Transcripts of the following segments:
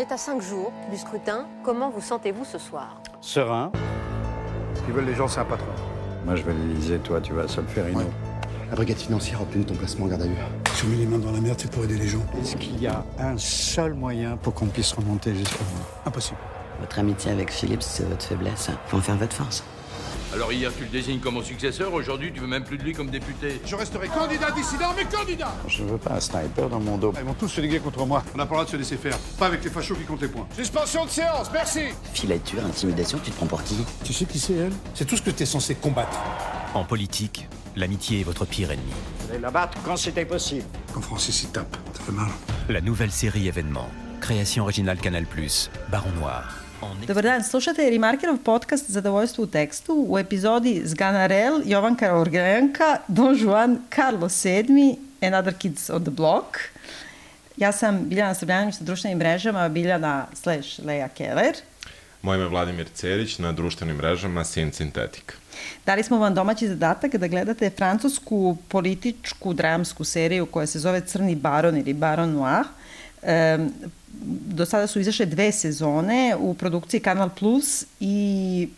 est à cinq jours du scrutin. Comment vous sentez-vous ce soir? Serein. Ce qu'ils veulent les gens, c'est un patron. Moi, je vais l'Élysée, toi, tu vas à Solferino. Ouais. La brigade financière a obtenu ton placement en garde à vue. Si on met les mains dans la merde, c'est pour aider les gens. Est-ce qu'il y a un seul moyen pour qu'on puisse remonter jusqu'à vous Impossible. Votre amitié avec Philippe, c'est votre faiblesse. Faut en faire votre force. Alors hier, tu le désignes comme mon successeur, aujourd'hui, tu veux même plus de lui comme député. Je resterai candidat dissident, mais candidat Je veux pas un sniper dans mon dos. Ils vont tous se liguer contre moi. On n'a pas le droit de se laisser faire. Pas avec les fachos qui comptent les points. Suspension de séance, merci Filature, intimidation, tu te prends pour qui? Tu sais qui c'est, elle? C'est tout ce que t'es censé combattre. En politique, l'amitié est votre pire ennemi. Vous allez la battre quand c'était possible. Quand Francis il tape, ça fait mal. La nouvelle série événement. Création originale Canal+, Baron Noir. Dobar dan, slušate Remarkerov podcast Zadovoljstvo u tekstu u epizodi Zganarel, Jovanka Orgeljanka, Don Juan, Carlos VII, Another Kids on the Block. Ja sam Biljana Srbljanović na društvenim mrežama, Biljana slash Leja Keller. Moje ime je Vladimir Cerić, na društvenim mrežama Sin Sintetik. Dali smo vam domaći zadatak da gledate francusku političku dramsku seriju koja se zove Crni baron ili Baron Noir. Um, do sada su izašle dve sezone u produkciji Kanal Plus i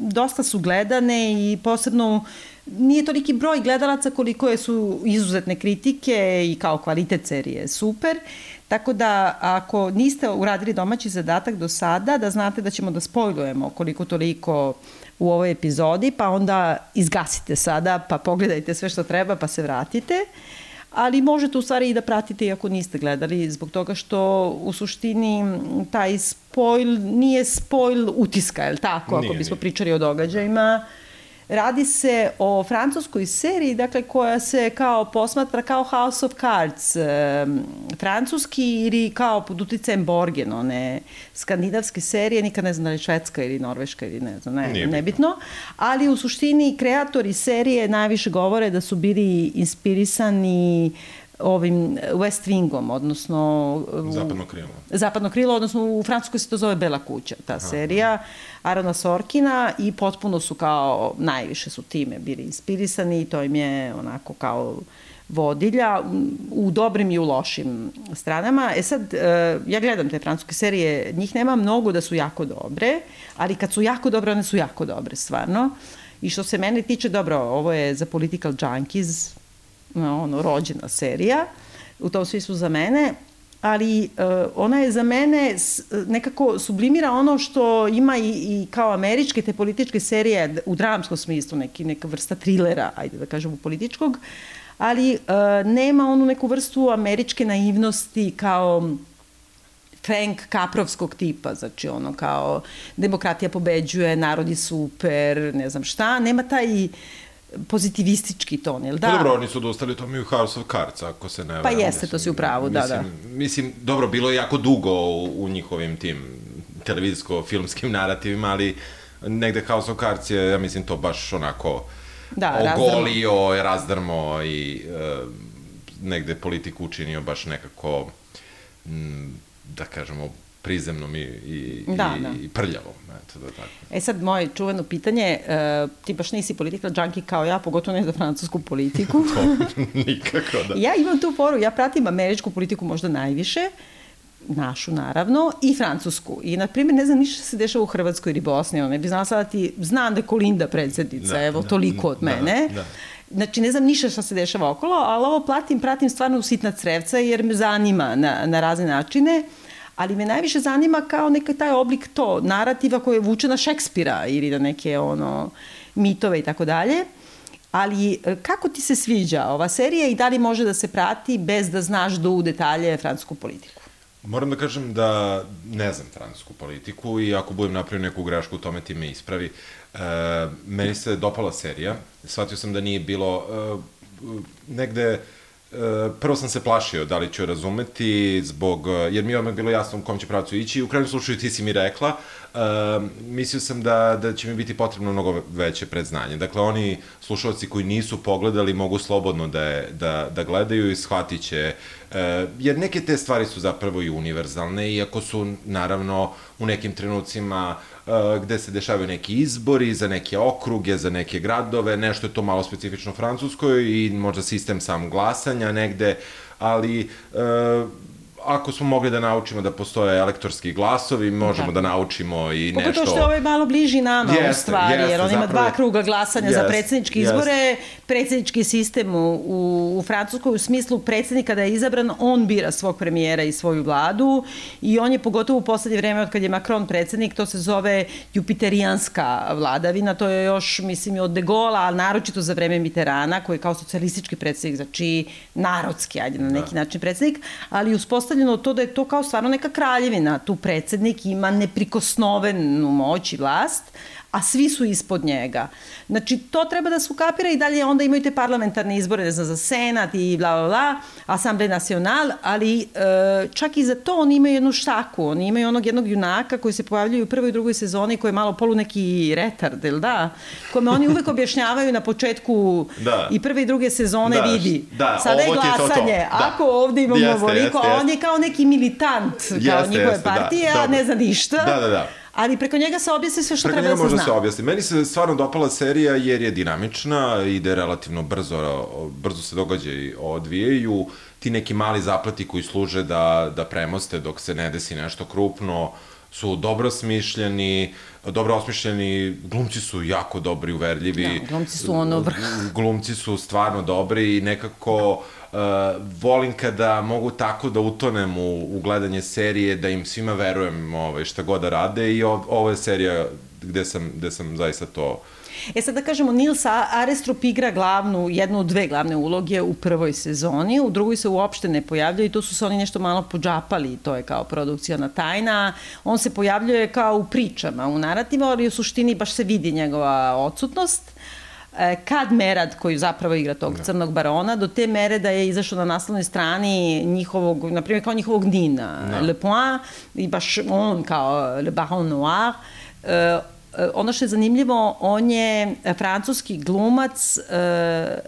dosta su gledane i posebno nije toliki broj gledalaca koliko je su izuzetne kritike i kao kvalitet serije super. Tako da ako niste uradili domaći zadatak do sada, da znate da ćemo da spojlujemo koliko toliko u ovoj epizodi, pa onda izgasite sada, pa pogledajte sve što treba, pa se vratite. Uh, ali možete u stvari i da pratite iako niste gledali, zbog toga što u suštini taj spoil nije spoil utiska, je li tako, nije, ako bismo nije. pričali o događajima. Radi se o francuskoj seriji, dakle, koja se kao posmatra kao House of Cards, e, francuski ili kao pod uticajem Borgen, one skandinavske serije, nikad ne znam da li švedska ili norveška ili ne znam, ne, nebitno, ali u suštini kreatori serije najviše govore da su bili inspirisani ovim West Wingom, odnosno... Zapadno krilo. Zapadno krilo, odnosno u Francuskoj se to zove Bela kuća, ta Aha. serija. Arona Sorkina i potpuno su kao, najviše su time bili inspirisani i to im je onako kao vodilja u dobrim i u lošim stranama. E sad, e, ja gledam te francuske serije, njih nema mnogo da su jako dobre, ali kad su jako dobre, one su jako dobre, stvarno. I što se mene tiče, dobro, ovo je za political junkies, ono, rođena serija, u tom smislu za mene, ali uh, ona je za mene nekako sublimira ono što ima i, i kao američke te političke serije u dramskom smislu, neki, neka vrsta trilera, ajde da kažemo političkog, ali uh, nema onu neku vrstu američke naivnosti kao Frank Kaprovskog tipa, znači ono kao demokratija pobeđuje, narod je super, ne znam šta, nema taj uh, pozitivistički ton, jel da? Pa dobro, oni su dostali to mi u House of Cards, ako se ne... Pa jeste, to si u pravu, da, da. Mislim, dobro, bilo je jako dugo u, u njihovim tim televizijsko-filmskim narativima, ali negde House of Cards je, ja mislim, to baš onako da, ogolio, razdrmo, razdrmo i uh, negde politiku učinio baš nekako, m, da kažemo, prizemnom i, i, da, i, da. i prljavom. Eto, da tako. E sad, moje čuveno pitanje, uh, ti baš nisi political junkie kao ja, pogotovo ne za francusku politiku. to, nikako, da. ja imam tu foru, ja pratim američku politiku možda najviše, našu naravno, i francusku. I, na primjer, ne znam ništa se dešava u Hrvatskoj ili Bosni, ono, ne bi znala sada ti, znam da je Kolinda predsednica, da, evo, da, toliko od da, mene. Da, da. Znači, ne znam ništa šta se dešava okolo, ali ovo platim, pratim stvarno u sitna crevca, jer me zanima na, na razne načine. Uh, ali me najviše zanima kao neka taj oblik to, narativa koje vuče na Šekspira ili na neke ono mitove i tako dalje. Ali e, kako ti se sviđa ova serija i da li može da se prati bez da znaš do u detalje francusku politiku? Moram da kažem da ne znam francusku politiku i ako budem napravio neku grešku, tome ti me ispravi. E, meni se dopala serija. Shvatio sam da nije bilo e, negde prvo sam se plašio da li ću razumeti zbog, jer mi je odmah bilo jasno u kom će pravcu ići. U krajnjem slučaju ti si mi rekla uh, mislio sam da, da će mi biti potrebno mnogo veće predznanje. Dakle oni slušalci koji nisu pogledali mogu slobodno da, je, da, da gledaju i shvatit će uh, jer neke te stvari su zapravo i univerzalne iako su naravno u nekim trenucima uh, gde se dešavaju neki izbori za neke okruge, za neke gradove, nešto je to malo specifično Francuskoj i možda sistem sam glasanja negde, ali ako smo mogli da naučimo da postoje elektorski glasovi, možemo da, da naučimo i Pogotovo nešto... što je ovaj malo bliži nama Jeste, u stvari, jeste, jer on ima zapravo- dva kruga glasanja za Jeste, predsjedničke jeste. izbore. Predsjednički sistem u, u, u Francuskoj u smislu predsjednika kada je izabran, on bira svog premijera i svoju vladu i on je pogotovo u poslednje vreme od kad je Macron predsjednik, to se zove jupiterijanska vladavina, to je još, mislim, od de Gola, ali naročito za vreme Mitterana, koji je kao socijalistički predsjednik, znači narodski, ajde na neki način predsjednik, ali uspostavljeno to da je to kao stvarno neka kraljevina. Tu predsjednik ima neprikosnovenu moć i vlast, a svi su ispod njega. Znači, to treba da se ukapira i dalje onda imaju te parlamentarne izbore, ne znam, za senat i bla, bla, bla, Assemblée National, ali e, čak i za to oni imaju jednu štaku, oni imaju onog jednog junaka koji se pojavljaju u prvoj i drugoj sezoni, koji je malo polu neki retard, ili da? Kome oni uvek objašnjavaju na početku Da. i prve i druge sezone Da, vidi. da, Sada je ovo ti je to, to. glasanje, Da. ako ovde imamo Jeste, ovoliko, jeste, a on je kao neki militant, kao Jeste, njihove jeste, da. partije, a Dobro. ne zna ništa. Da, da, da. Ali preko njega se objasni sve što Preko treba njega da se može zna. se objasni. Meni se stvarno dopala serija jer je dinamična, ide relativno brzo, brzo se događaji odvijaju, ti neki mali zaplati koji služe da, da premoste dok se ne desi nešto krupno, su dobro smišljeni, dobro osmišljeni, glumci su jako dobri, uverljivi. Da, glumci su ono vrh. Glumci su stvarno dobri i nekako uh, volim kada mogu tako da utonem u, u gledanje serije, da im svima verujem ovaj, šta god da rade i ov, ovo je serija gde sam, gde sam zaista to E sad da kažemo, Nils Arestrup igra glavnu, jednu od dve glavne uloge u prvoj sezoni, u drugoj se uopšte ne pojavljaju i tu su se oni nešto malo pođapali, to je kao produkcijona tajna. On se pojavljuje kao u pričama, u narativu, ali u suštini baš se vidi njegova odsutnost. E, Kad Merad, koji zapravo igra tog crnog barona, do te mere da je izašao na naslovnoj strani njihovog, na primjer kao njihovog Nina, Le Point, i baš on kao Le Baron Noir, e, E, ono što je zanimljivo, on je francuski glumac e,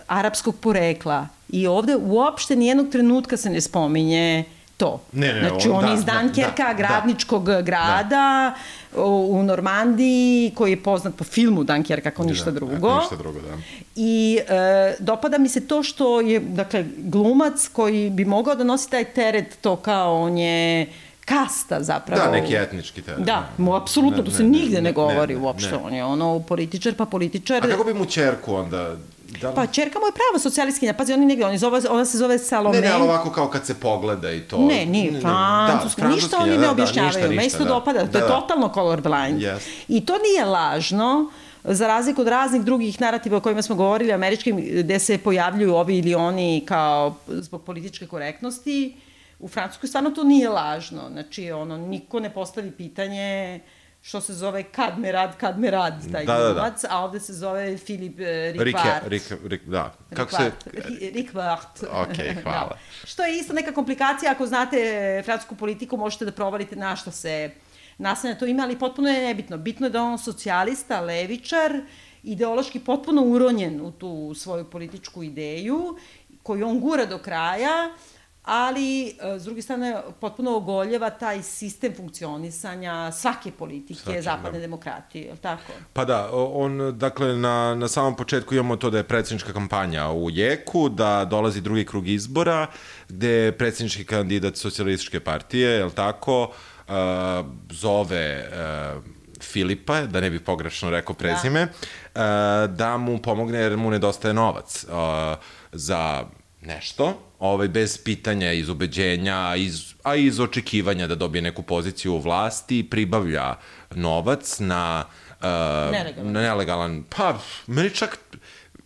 arapskog porekla. I ovde uopšte nijednog trenutka se ne spominje to. Ne, ne, znači, on- on da, je iz da, Dankerka, da, gradničkog grada u, u Normandiji, koji je poznat po filmu Dankerka, ako ništa drugo. Ako ništa drugo, da. I e, dopada mi se to što je, dakle, glumac koji bi mogao da nosi taj teret, to kao on je kasta zapravo. Da, neki etnički teren. Da, mu apsolutno, Ne, to se ne, nigde ne, ne, govori ne, uopšte. ne. On je ono političar pa političar. A kako bi mu čerku onda... Da li... Pa čerka mu je prava socijalistkinja. Pazi, oni negde, oni zove, ona se zove Salome. Ne, ne, ali ovako kao kad se pogleda i to... Ne, nije, francuska. Da, ništa oni ne da, da, objašnjavaju. ništa, Meni se da. dopada. To je Da, da. totalno colorblind. Yes. I to nije lažno, za razliku od raznih drugih narativa o kojima smo govorili, američkim, gde se pojavljuju ovi ili oni kao zbog političke korektnosti, u Francuskoj stvarno to nije lažno. Znači, ono, niko ne postavi pitanje što se zove kad me rad, kad me rad, taj Da, da, da. glumac, a ovde se zove Filip eh, Rike, Ricard. Rik, Rik, da. Kako se... Rikvart. Ok, hvala. Da. Što je isto neka komplikacija, ako znate francusku politiku, možete da provalite na što se naslanja to ime, ali potpuno je nebitno. Bitno je da on socijalista, levičar, ideološki potpuno uronjen u tu svoju političku ideju, koju on gura do kraja, ali e, s druge strane potpuno ogoljeva taj sistem funkcionisanja svake politike Svake, zapadne da. demokratije, je tako? Pa da, on, dakle, na, na samom početku imamo to da je predsjednička kampanja u jeku, da dolazi drugi krug izbora, gde je predsjednički kandidat socijalističke partije, je tako, uh, zove uh, Filipa, da ne bih pogrešno rekao prezime, da. da mu pomogne jer mu nedostaje novac uh, za nešto, ovaj, bez pitanja iz ubeđenja, iz, a iz očekivanja da dobije neku poziciju u vlasti, pribavlja novac na uh, Nelegalan. nelegalan, pa, meni čak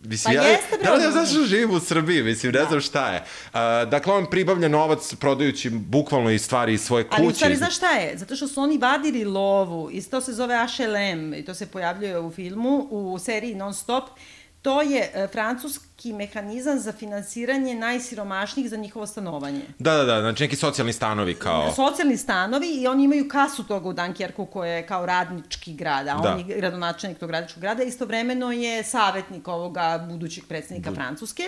Mislim, Pa ja, jeste, bre, ja ne znam ono- zašto živim u Srbiji, mislim, ne znam šta je. Uh, dakle, on pribavlja novac prodajući bukvalno i stvari iz svoje kuće. Ali u stvari, znaš šta je? Zato što su oni vadili lovu i to se zove HLM i to se pojavljuje u filmu, u seriji Non Stop. To je e, francuski mehanizam za finansiranje najsiromašnijih za njihovo stanovanje. Da, da, da, znači neki socijalni stanovi kao... Socijalni stanovi i oni imaju kasu toga u Dunkirku koja je kao radnički grad, a Da. on je gradonačelnik tog radničkog grada, istovremeno je savetnik ovoga budućeg predsednika Francuske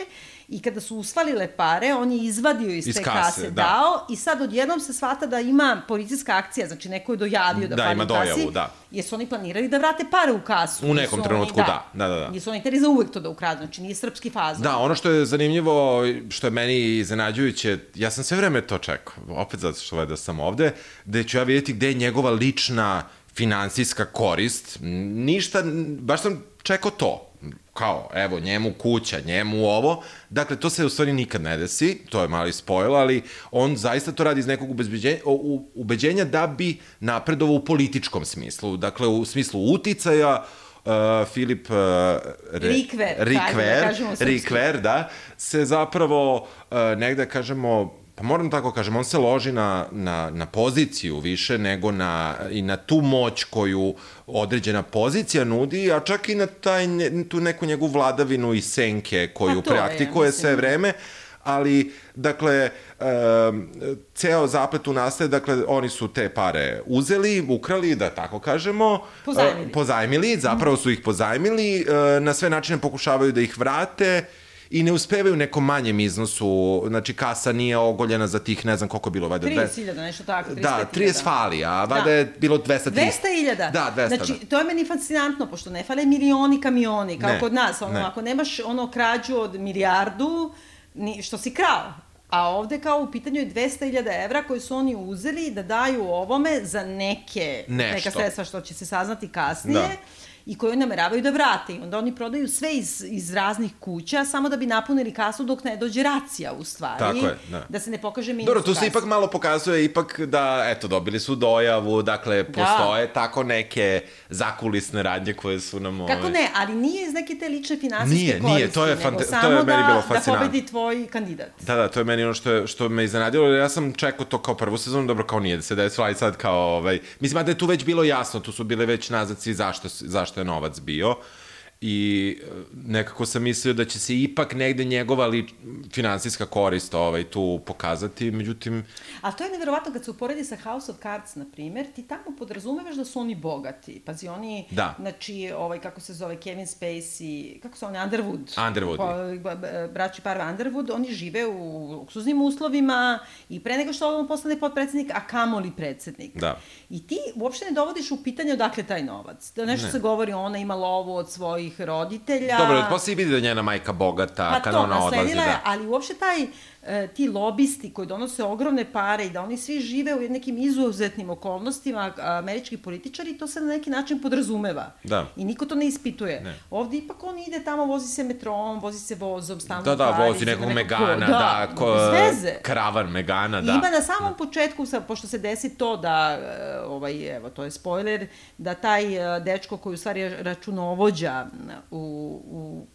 i kada su usvalile pare, on je izvadio iz, Iz te kase, kase, da. dao i sad odjednom se shvata da ima policijska akcija, znači neko je dojavio da, Da, fali ima u kasi, dojavu, da. Jesu oni planirali da vrate pare u kasu? U nekom trenutku, oni, da, da, da, da. Jesu oni teri za uvek to da ukradu, znači nije srpski fazon. Da, ono što je zanimljivo, što je meni iznenađujuće, ja sam sve vreme to čekao, opet zato što da sam ovde, gde ću ja vidjeti gde je njegova lična finansijska korist. Ništa, baš sam čekao to kao, evo, njemu kuća, njemu ovo. Dakle, to se u stvari nikad ne desi, to je mali spoil, ali on zaista to radi iz nekog ubeđenja, ubeđenja da bi napredovao u političkom smislu. Dakle, u smislu uticaja, uh, Filip uh, Re, Rikver, Rikver, da Rikver, da, se zapravo uh, negde, kažemo, pa moram tako kažem, on se loži na, na, na poziciju više nego na, i na tu moć koju određena pozicija nudi, a čak i na taj, tu neku njegovu vladavinu i senke koju pa praktikuje je, sve vreme, ali, dakle, um, ceo zaplet u nastaje, dakle, oni su te pare uzeli, ukrali, da tako kažemo, pozajmili, uh, pozajmili zapravo su ih pozajmili, uh, na sve načine pokušavaju da ih vrate, i ne uspevaju u nekom manjem iznosu, znači kasa nije ogoljena za tih, ne znam koliko je bilo, valjda... 30.000, nešto tako, 30 Da, 30 fali, a valjda da. je bilo 200 200.000? Da, 200, Znači, da. to je meni fascinantno, pošto ne fale milioni kamioni, kao ne, kod nas, ono, ne. ako nemaš ono krađu od milijardu, ni, što si krao, A ovde kao u pitanju je 200.000 evra koje su oni uzeli da daju ovome za neke, Nešto. neka sredstva što će se saznati kasnije. Da i koju nameravaju da vrate. I onda oni prodaju sve iz, iz raznih kuća samo da bi napunili kasu dok ne dođe racija u stvari. Tako je, da. Da se ne pokaže minus Dobro, tu se ipak malo pokazuje ipak da, eto, dobili su dojavu, dakle, da. postoje da. tako neke zakulisne radnje koje su nam... Kako ovaj... ne, ali nije iz neke te lične finansijske nije, koristi, nije, to je, fante, to je meni da, bilo fascinantno. Da pobedi tvoj kandidat. Da, da, to je meni ono što, je, što me iznenadilo, ja sam čekao to kao prvu sezonu, dobro, kao nije da se desilo, ali sad kao, ovaj, mislim, da je tu već bilo jasno, tu su bile već nazaci zašto, zašto je novac bio, i e, nekako sam mislio da će se ipak negde njegova li, finansijska korist ovaj, tu pokazati, međutim... A to je neverovatno kad se uporedi sa House of Cards, na primer, ti tamo podrazumevaš da su oni bogati. Pazi, oni, da. znači, ovaj, kako se zove, Kevin Spacey, kako se oni, Underwood. Underwood. Po, braći par Underwood, oni žive u luksuznim uslovima i pre nego što on postane potpredsednik, a kamoli predsednik. Da. I ti uopšte ne dovodiš u pitanje odakle taj novac. Da nešto ne. se govori, ona ima lovu od svojih svojih roditelja. Dobro, posle i vidi da je njena majka bogata pa kada to, ona odlazi. Pa to, ali uopšte taj, e, ti lobisti koji donose ogromne pare i da oni svi žive u nekim izuzetnim okolnostima, američki političari, to se na neki način podrazumeva. Da. I niko to ne ispituje. Ne. Ovde ipak on ide tamo, vozi se metrom, vozi se vozom, stalno Da, da, vozi nekog neko Megana, da, da ko, veze. kravan Megana, da. I ima na samom da. početku, pošto se desi to da, e, ovaj, evo, to je spoiler, da taj e, dečko koji u stvari računovođa u, u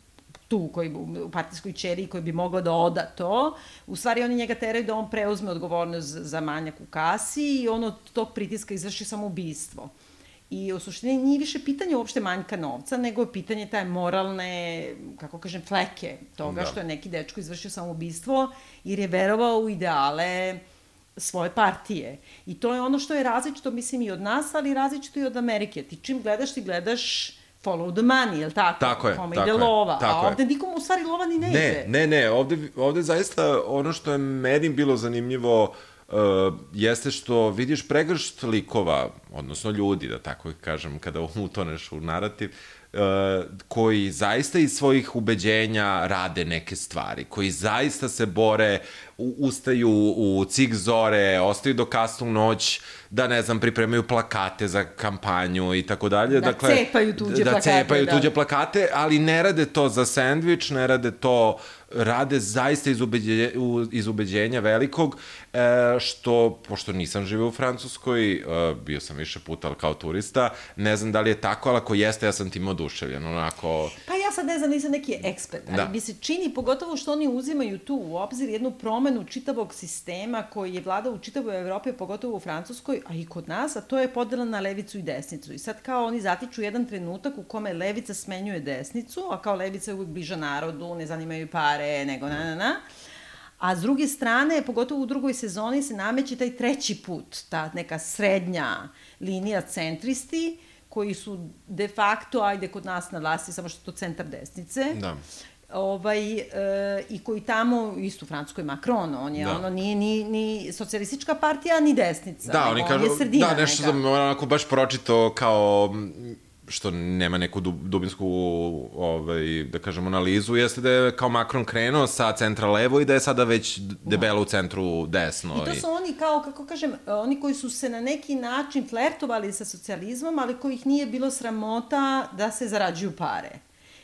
tu koji, u partijskoj čeri koji bi mogla da oda to, u stvari oni njega teraju da on preuzme odgovornost za manjak u kasi i on od tog pritiska izvrši samoubistvo. I u suštini nije više pitanje uopšte manjka novca, nego je pitanje taj moralne, kako kažem, fleke toga da. što je neki dečko izvršio samoubistvo jer je verovao u ideale svoje partije. I to je ono što je različito, mislim, i od nas, ali različito i od Amerike. Ti čim gledaš, ti gledaš follow the money, je li tako? Tako je, Kome tako ide je, lova, tako a ovde je. nikom u stvari lova ni ne, ne ide. Ne, ne, ovde, ovde zaista ono što je meni bilo zanimljivo uh, jeste što vidiš pregršt likova, odnosno ljudi, da tako kažem, kada utoneš u narativ, uh, koji zaista iz svojih ubeđenja rade neke stvari, koji zaista se bore, ustaju u cik zore, ostaju do kasnu noć, da ne znam, pripremaju plakate za kampanju i tako dalje. Da dakle, cepaju tuđe da plakate. Da cepaju tuđe plakate, ali ne rade to za sandvič, ne rade to rade zaista iz, ubeđenja, iz ubeđenja velikog, e, što, pošto nisam živeo u Francuskoj, e, bio sam više puta kao turista, ne znam da li je tako, ali ako jeste, ja sam tim oduševljen, onako... Pa ja sad ne znam, nisam neki ekspert, ali da. bi se čini, pogotovo što oni uzimaju tu u obzir jednu promenu čitavog sistema koji je vladao u čitavoj Evropi, pogotovo u Francuskoj, a i kod nas, a to je podela na levicu i desnicu. I sad kao oni zatiču jedan trenutak u kome levica smenjuje desnicu, a kao levica je uvijek bliža narodu, ne zanimaju pare, nego na na na. A s druge strane, pogotovo u drugoj sezoni, se nameće taj treći put, ta neka srednja linija centristi, koji su de facto, ajde kod nas na vlasti, samo što je to centar desnice. Da ovaj, e, i koji tamo, isto u Francuskoj Macron, on je, da. ono, nije ni, ni socijalistička partija, ni desnica. Da, oni kažu, da, nešto neka. sam onako baš pročito kao što nema neku dub, dubinsku ovaj, da kažemo analizu jeste da je kao Macron krenuo sa centra levo i da je sada već debelo u centru desno. I to su oni kao, kako kažem, oni koji su se na neki način flertovali sa socijalizmom, ali kojih nije bilo sramota da se zarađuju pare.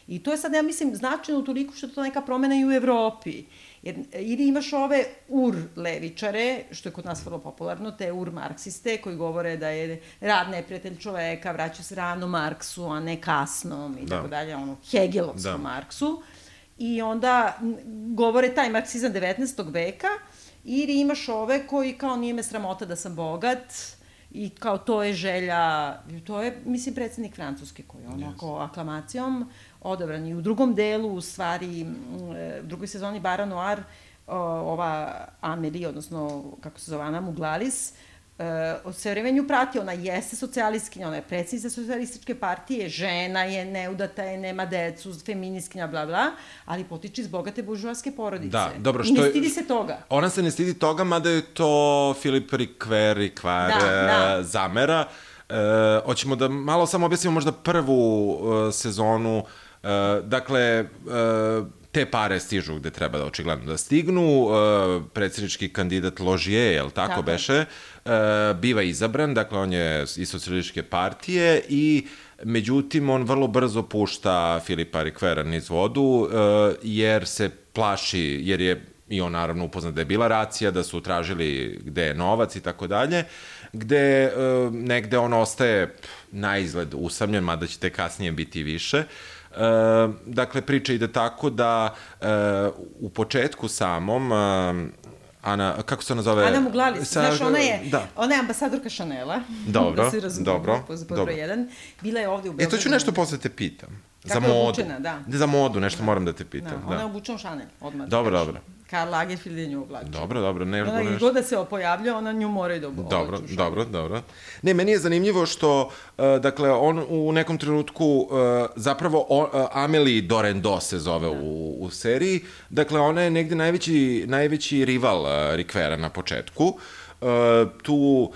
I to je sad, ja mislim, značajno toliko što je to neka promena i u Evropi. Jer, ili imaš ove ur levičare, što je kod nas vrlo popularno, te ur marksiste koji govore da je rad neprijatelj čoveka, vraća se rano Marksu, a ne kasnom i da. tako dalje, ono, Hegelovskom da. Marksu. I onda govore taj marksizam 19. veka, ili imaš ove koji kao nije me sramota da sam bogat, i kao to je želja, to je, mislim, predsednik Francuske koji je onako yes. aklamacijom odabran. I u drugom delu, u stvari, u drugoj sezoni Bara Noir, ova Amelie, odnosno, kako se zove, Ana Muglalis, uh, sve vreme nju prati, ona jeste socijalistkinja, ona je predsjednica socijalističke partije, žena je, neudata je, nema decu, feministkinja, bla, bla, ali potiče iz bogate buržuarske porodice. Da, dobro, što I ne stidi se toga. Ona se ne stidi toga, mada je to Filip Rikver, Rikvar da, da. zamera. E, hoćemo da malo samo objasnimo možda prvu sezonu E, dakle, e, te pare stižu gde treba da očigledno da stignu, e, predsjednički kandidat Ložije, jel tako, tako beše, biva izabran, dakle on je iz socijalističke partije i međutim on vrlo brzo pušta Filipa Rikvera niz vodu jer se plaši, jer je i on naravno upoznat da je bila racija, da su tražili gde je novac i tako dalje, gde negde on ostaje na izgled usamljen, mada će te kasnije biti više, E, dakle, priča ide tako da e, u početku samom e, Ana, kako se ona zove? Ana Muglalis, sa, znaš, ona je, da. ona je ambasadorka Chanela. Dobro, da se razumije, dobro, dobro. Jedan. Bila je ovde u Beogradu. E, to ću nešto posle te pitam. Kako za modu. obučena, da. Za modu, nešto da. moram da te pitam. Da, ona da. je obučena u Chanel, odmah. Dobro, dobro. Karl Lagerfeld je nju oblačio. Dobro, dobro. Ne, ona ne, god da se pojavlja, ona nju mora i da oblaču. Dobro, dobro, dobro. Ne, meni je zanimljivo što, uh, dakle, on u nekom trenutku, uh, zapravo uh, Amelie Dorendo se zove da. u, u seriji, dakle, ona je negde najveći, najveći rival uh, Rikvera na početku. Uh, tu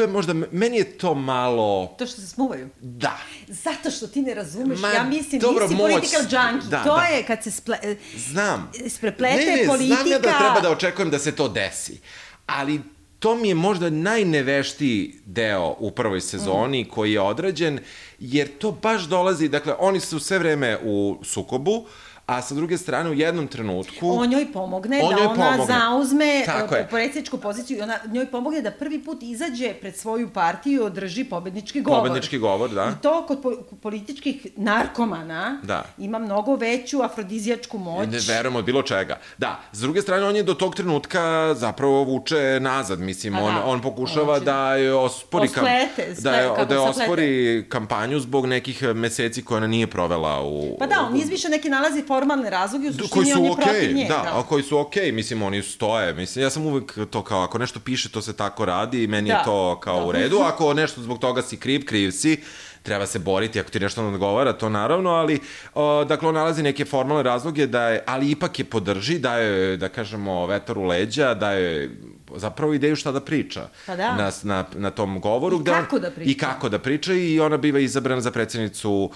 to je možda, meni je to malo... To što se smuvaju? Da. Zato što ti ne razumeš, Ma, ja mislim, dobro, nisi moć... political junkie, da, to da. je kad se sple... Znam. spreplete ne, ne, politika... Znam ja da treba da očekujem da se to desi, ali to mi je možda najneveštiji deo u prvoj sezoni mm. koji je odrađen, jer to baš dolazi, dakle, oni su sve vreme u sukobu, a sa druge strane u jednom trenutku... On njoj pomogne on da njoj ona pomogne. zauzme e, predsjedničku poziciju i ona njoj pomogne da prvi put izađe pred svoju partiju i održi pobednički govor. Pobednički govor, da. I to kod po političkih narkomana da. ima mnogo veću afrodizijačku moć. Ne verujem od bilo čega. Da, s druge strane on je do tog trenutka zapravo vuče nazad, mislim, on, da. on pokušava Oči. da je ospori... Osplete, da je, da je ospori kampanju zbog nekih meseci koje ona nije provela u... Pa da, on izviše neki nalazi for formalne razloge, u suštini on je okay, protiv nje. Da, da, a koji su okej, okay, mislim, oni stoje. Mislim, ja sam uvek to kao, ako nešto piše, to se tako radi i meni da. je to kao da. u redu. Ako nešto zbog toga si kriv, kriv si treba se boriti ako ti nešto ne odgovara, to naravno, ali o, dakle on nalazi neke formalne razloge da je, ali ipak je podrži, da je, da kažemo, vetar u leđa, da je zapravo ideju šta da priča pa da. na, na, na tom govoru. I kako on, da priča. I kako da priča i ona biva izabrana za predsjednicu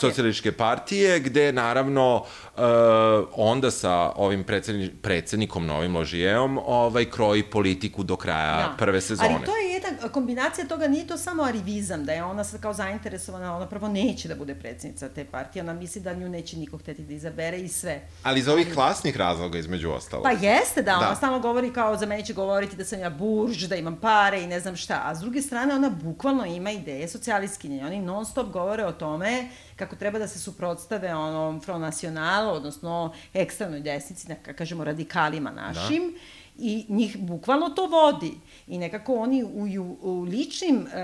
socijalističke partije, gde naravno uh, onda sa ovim predsjedni, predsjednikom novim Ložijeom ovaj, kroji politiku do kraja da. prve sezone. Ali to je jedna kombinacija toga, nije to samo arivizam, da je ona sad kao zainteresovana, ona prvo neće da bude predsjednica te partije, ona misli da nju neće niko hteti da izabere i sve. Ali iz ovih klasnih razloga između ostalo. Pa jeste, da, da. ona stalno govori kao za mene će govoriti da sam ja burž, da imam pare i ne znam šta. A s druge strane, ona bukvalno ima ideje socijalistkinje. Oni non stop govore o tome kako treba da se suprotstave onom Front National, odnosno ekstremnoj desnici, neka kažemo radikalima našim. Da i njih bukvalno to vodi. I nekako oni u, u, u ličnim e,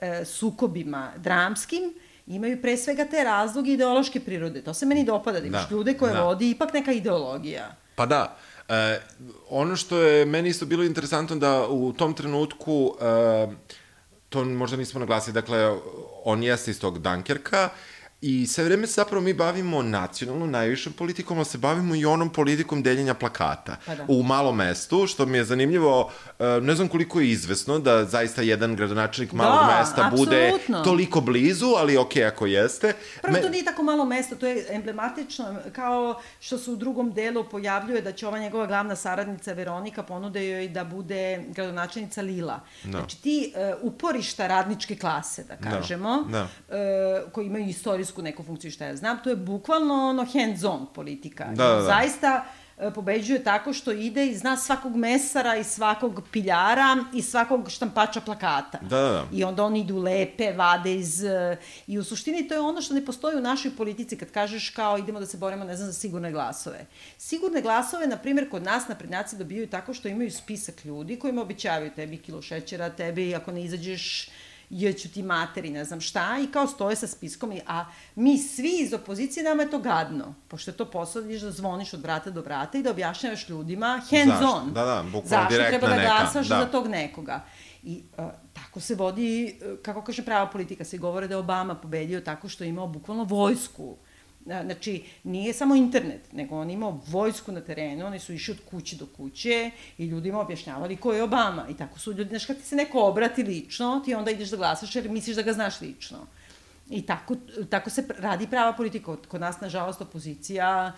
e, sukobima dramskim imaju pre svega te razloge ideološke prirode. To se meni dopada, da imaš da, ljude koje da. vodi ipak neka ideologija. Pa da, E, ono što je meni isto bilo interesantno da u tom trenutku, e, to možda nismo naglasili, dakle, on jeste iz tog Dunkerka, I sve vreme se zapravo mi bavimo nacionalno najvišom politikom, ali se bavimo i onom politikom deljenja plakata. Pa da. U malom mestu, što mi je zanimljivo, e, ne znam koliko je izvesno da zaista jedan gradonačelnik malog Da, mesta bude apsolutno. toliko blizu, ali okej ako jeste. Prvo, Me- to nije tako malo mesto, to je emblematično, kao što se u drugom delu pojavljuje da će ova njegova glavna saradnica Veronika ponude joj da bude gradonačelnica Lila. Da. Znači, ti uh, uporišta radničke klase, da kažemo, da. uh, koji imaju istorijsku neku funkciju, šta ja znam, to je bukvalno ono hands-on politika. Da, da, da. Zaista e, pobeđuje tako što ide i zna svakog mesara i svakog piljara i svakog štampača plakata. Da, da, da. I onda oni idu lepe, vade iz... eh, I u suštini to je ono što ne postoji u našoj politici kad kažeš kao idemo da se borimo, ne znam, za sigurne glasove. Sigurne glasove, na primjer, kod nas naprednjaci dobijaju tako što imaju spisak ljudi kojima obećavaju tebi kilo šećera, tebi ako ne izađeš jeću ti materi, ne znam šta, i kao stoje sa spiskom, i- a mi svi iz opozicije, nama je to gadno, pošto je to posao da da zvoniš od vrata do vrata i da objašnjavaš ljudima hands Zašto? on. Da, da, bukvalno Zašto direktna treba da neka, glasaš da. za tog nekoga. I uh, tako se vodi, uh, kako kaže prava politika, se govore da je Obama pobedio tako što je imao bukvalno vojsku. A, Znači, nije samo internet, nego on imao vojsku na terenu, oni su išli od kuće do kuće i ljudima objašnjavali ko je Obama. I tako su ljudi, znaš, kad ti se neko obrati lično, ti onda ideš da glasaš jer misliš da ga znaš lično. I tako, tako se radi prava politika. Kod nas, nažalost, opozicija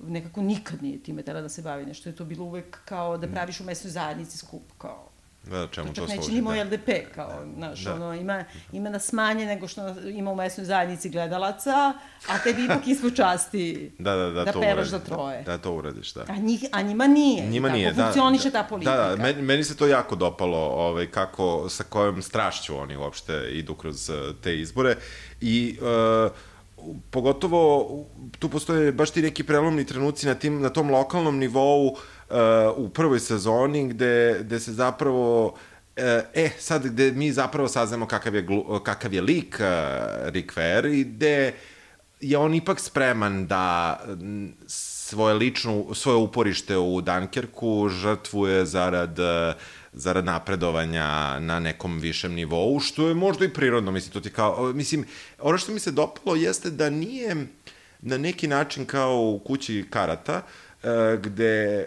nekako nikad nije time tela da se bavi nešto. Je to bilo uvek kao da praviš u mesnoj zajednici skup, kao Da, čemu to Čak neće služi? ni moj da. LDP, kao, znaš, Da. ono, ima, ima nas manje nego što ima u mesnoj zajednici gledalaca, a tebi ipak ispod časti Da, da, da, da to pevaš za troje. Da, to uradiš, da. A, njih, a njima nije. Njima tako nije, da. funkcioniše da, ta politika. Da, da, meni, meni se to jako dopalo, ovaj, kako, sa kojom strašću oni uopšte idu kroz eh, te izbore i uh, pogotovo tu postoje baš ti neki prelomni trenuci na, tim, na tom lokalnom nivou uh, u prvoj sezoni gde, gde se zapravo E, e, sad gde mi zapravo saznamo kakav je, glu, kakav je lik uh, Rick Fair i gde je on ipak spreman da n, svoje lično, svoje uporište u Dunkerku žrtvuje zarad, eh, zarad napredovanja na nekom višem nivou, što je možda i prirodno, mislim, to ti kao, mislim, ono što mi se dopalo jeste da nije na neki način kao u kući karata, eh, gde,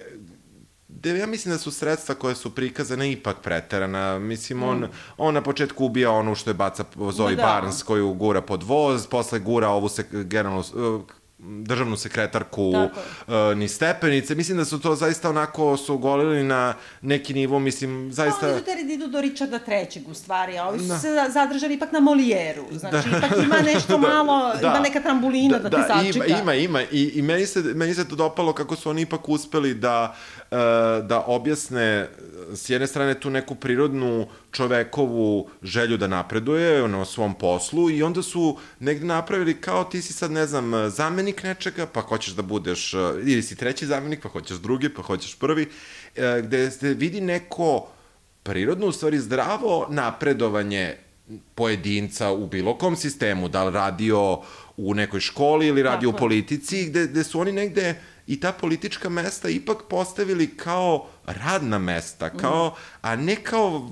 gde ja mislim da su sredstva koje su prikazane ipak preterana. Mislim, on, on na početku ubija onu što je baca Zoe da. Barnes koju gura pod voz, posle gura ovu sek, generalnu, uh, državnu sekretarku Tako uh, ni stepenice. Mislim da su to zaista onako su ogolili na neki nivo, mislim, zaista... Pa, oni su da idu do Richarda trećeg u stvari, a ovi su se zadržali ipak na Molijeru. Znači, ipak ima nešto malo, ima neka trambulina da, te sačeka. Ima, ima, ima. I, i meni, se, meni se to dopalo kako su oni ipak uspeli da, uh, da objasne s jedne strane tu neku prirodnu čovekovu želju da napreduje na svom poslu i onda su negde napravili kao ti si sad, ne znam, zamenik nečega, pa hoćeš da budeš, uh, ili si treći zamenik, pa hoćeš drugi, pa hoćeš prvi, uh, gde se vidi neko prirodno, u stvari zdravo napredovanje pojedinca u bilo kom sistemu, da li radio u nekoj školi ili radio Tako u politici, gde, gde su oni negde i ta politička mesta ipak postavili kao radna mesta, kao, a ne kao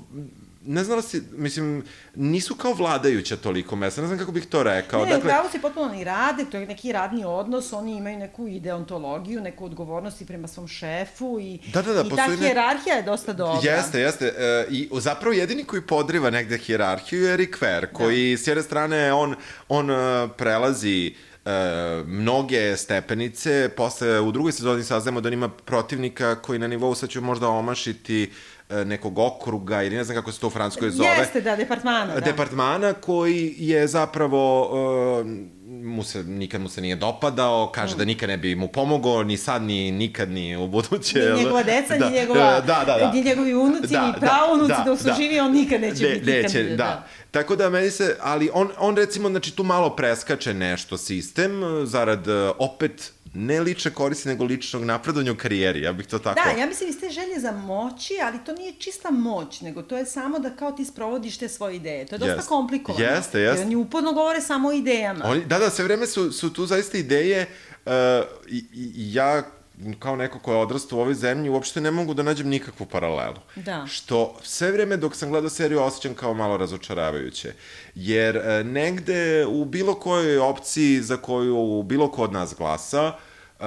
ne znam da si, mislim, nisu kao vladajuća toliko mesta, ne znam kako bih to rekao. Ne, dakle, upravo si potpuno ni rade, to je neki radni odnos, oni imaju neku ideontologiju, neku odgovornost i prema svom šefu i, Da, da, da, i ta ne- hijerarhija je dosta dobra. Jeste, jeste. E, I zapravo jedini koji podriva negde hijerarhiju je Rick Fair, koji s jedne strane on, on e, prelazi e, mnoge stepenice, posle u drugoj sezoni saznamo da on ima protivnika koji na nivou sad ću možda omašiti nekog okruga ili ne znam kako se to u Francuskoj zove. Jeste, da, departmana, da. Departmana koji je zapravo uh, mu se, nikad mu se nije dopadao, kaže da nikad ne bi mu pomogao, ni sad, ni nikad, ni u buduće. Ni njegova deca, Da, ni njegova, da, da, da. ni njegovi unuci, Da, ni da, praunuci, da, dok su da. živi, on nikad neće Ne, biti neće, kandidat. da. Tako da meni se, ali on, on recimo, znači tu malo preskače nešto sistem, zarad opet ne lične koristi, nego ličnog napredovanja u karijeri, ja bih to tako... Da, ja mislim iz te želje za moći, ali to nije čista moć, nego to je samo da kao ti sprovodiš te svoje ideje. To je dosta Jeste. komplikovano. Jeste, jeste. Jer oni uporno govore samo o idejama. Oni, da, da, sve vreme su, su tu zaista ideje uh, i, i, ja kao neko ko je odrastao u ovoj zemlji, uopšte ne mogu da nađem nikakvu paralelu. Da. Što sve vreme dok sam gledao seriju osjećam kao malo razočaravajuće. Jer e, negde u bilo kojoj opciji za koju bilo ko od nas glasa, e,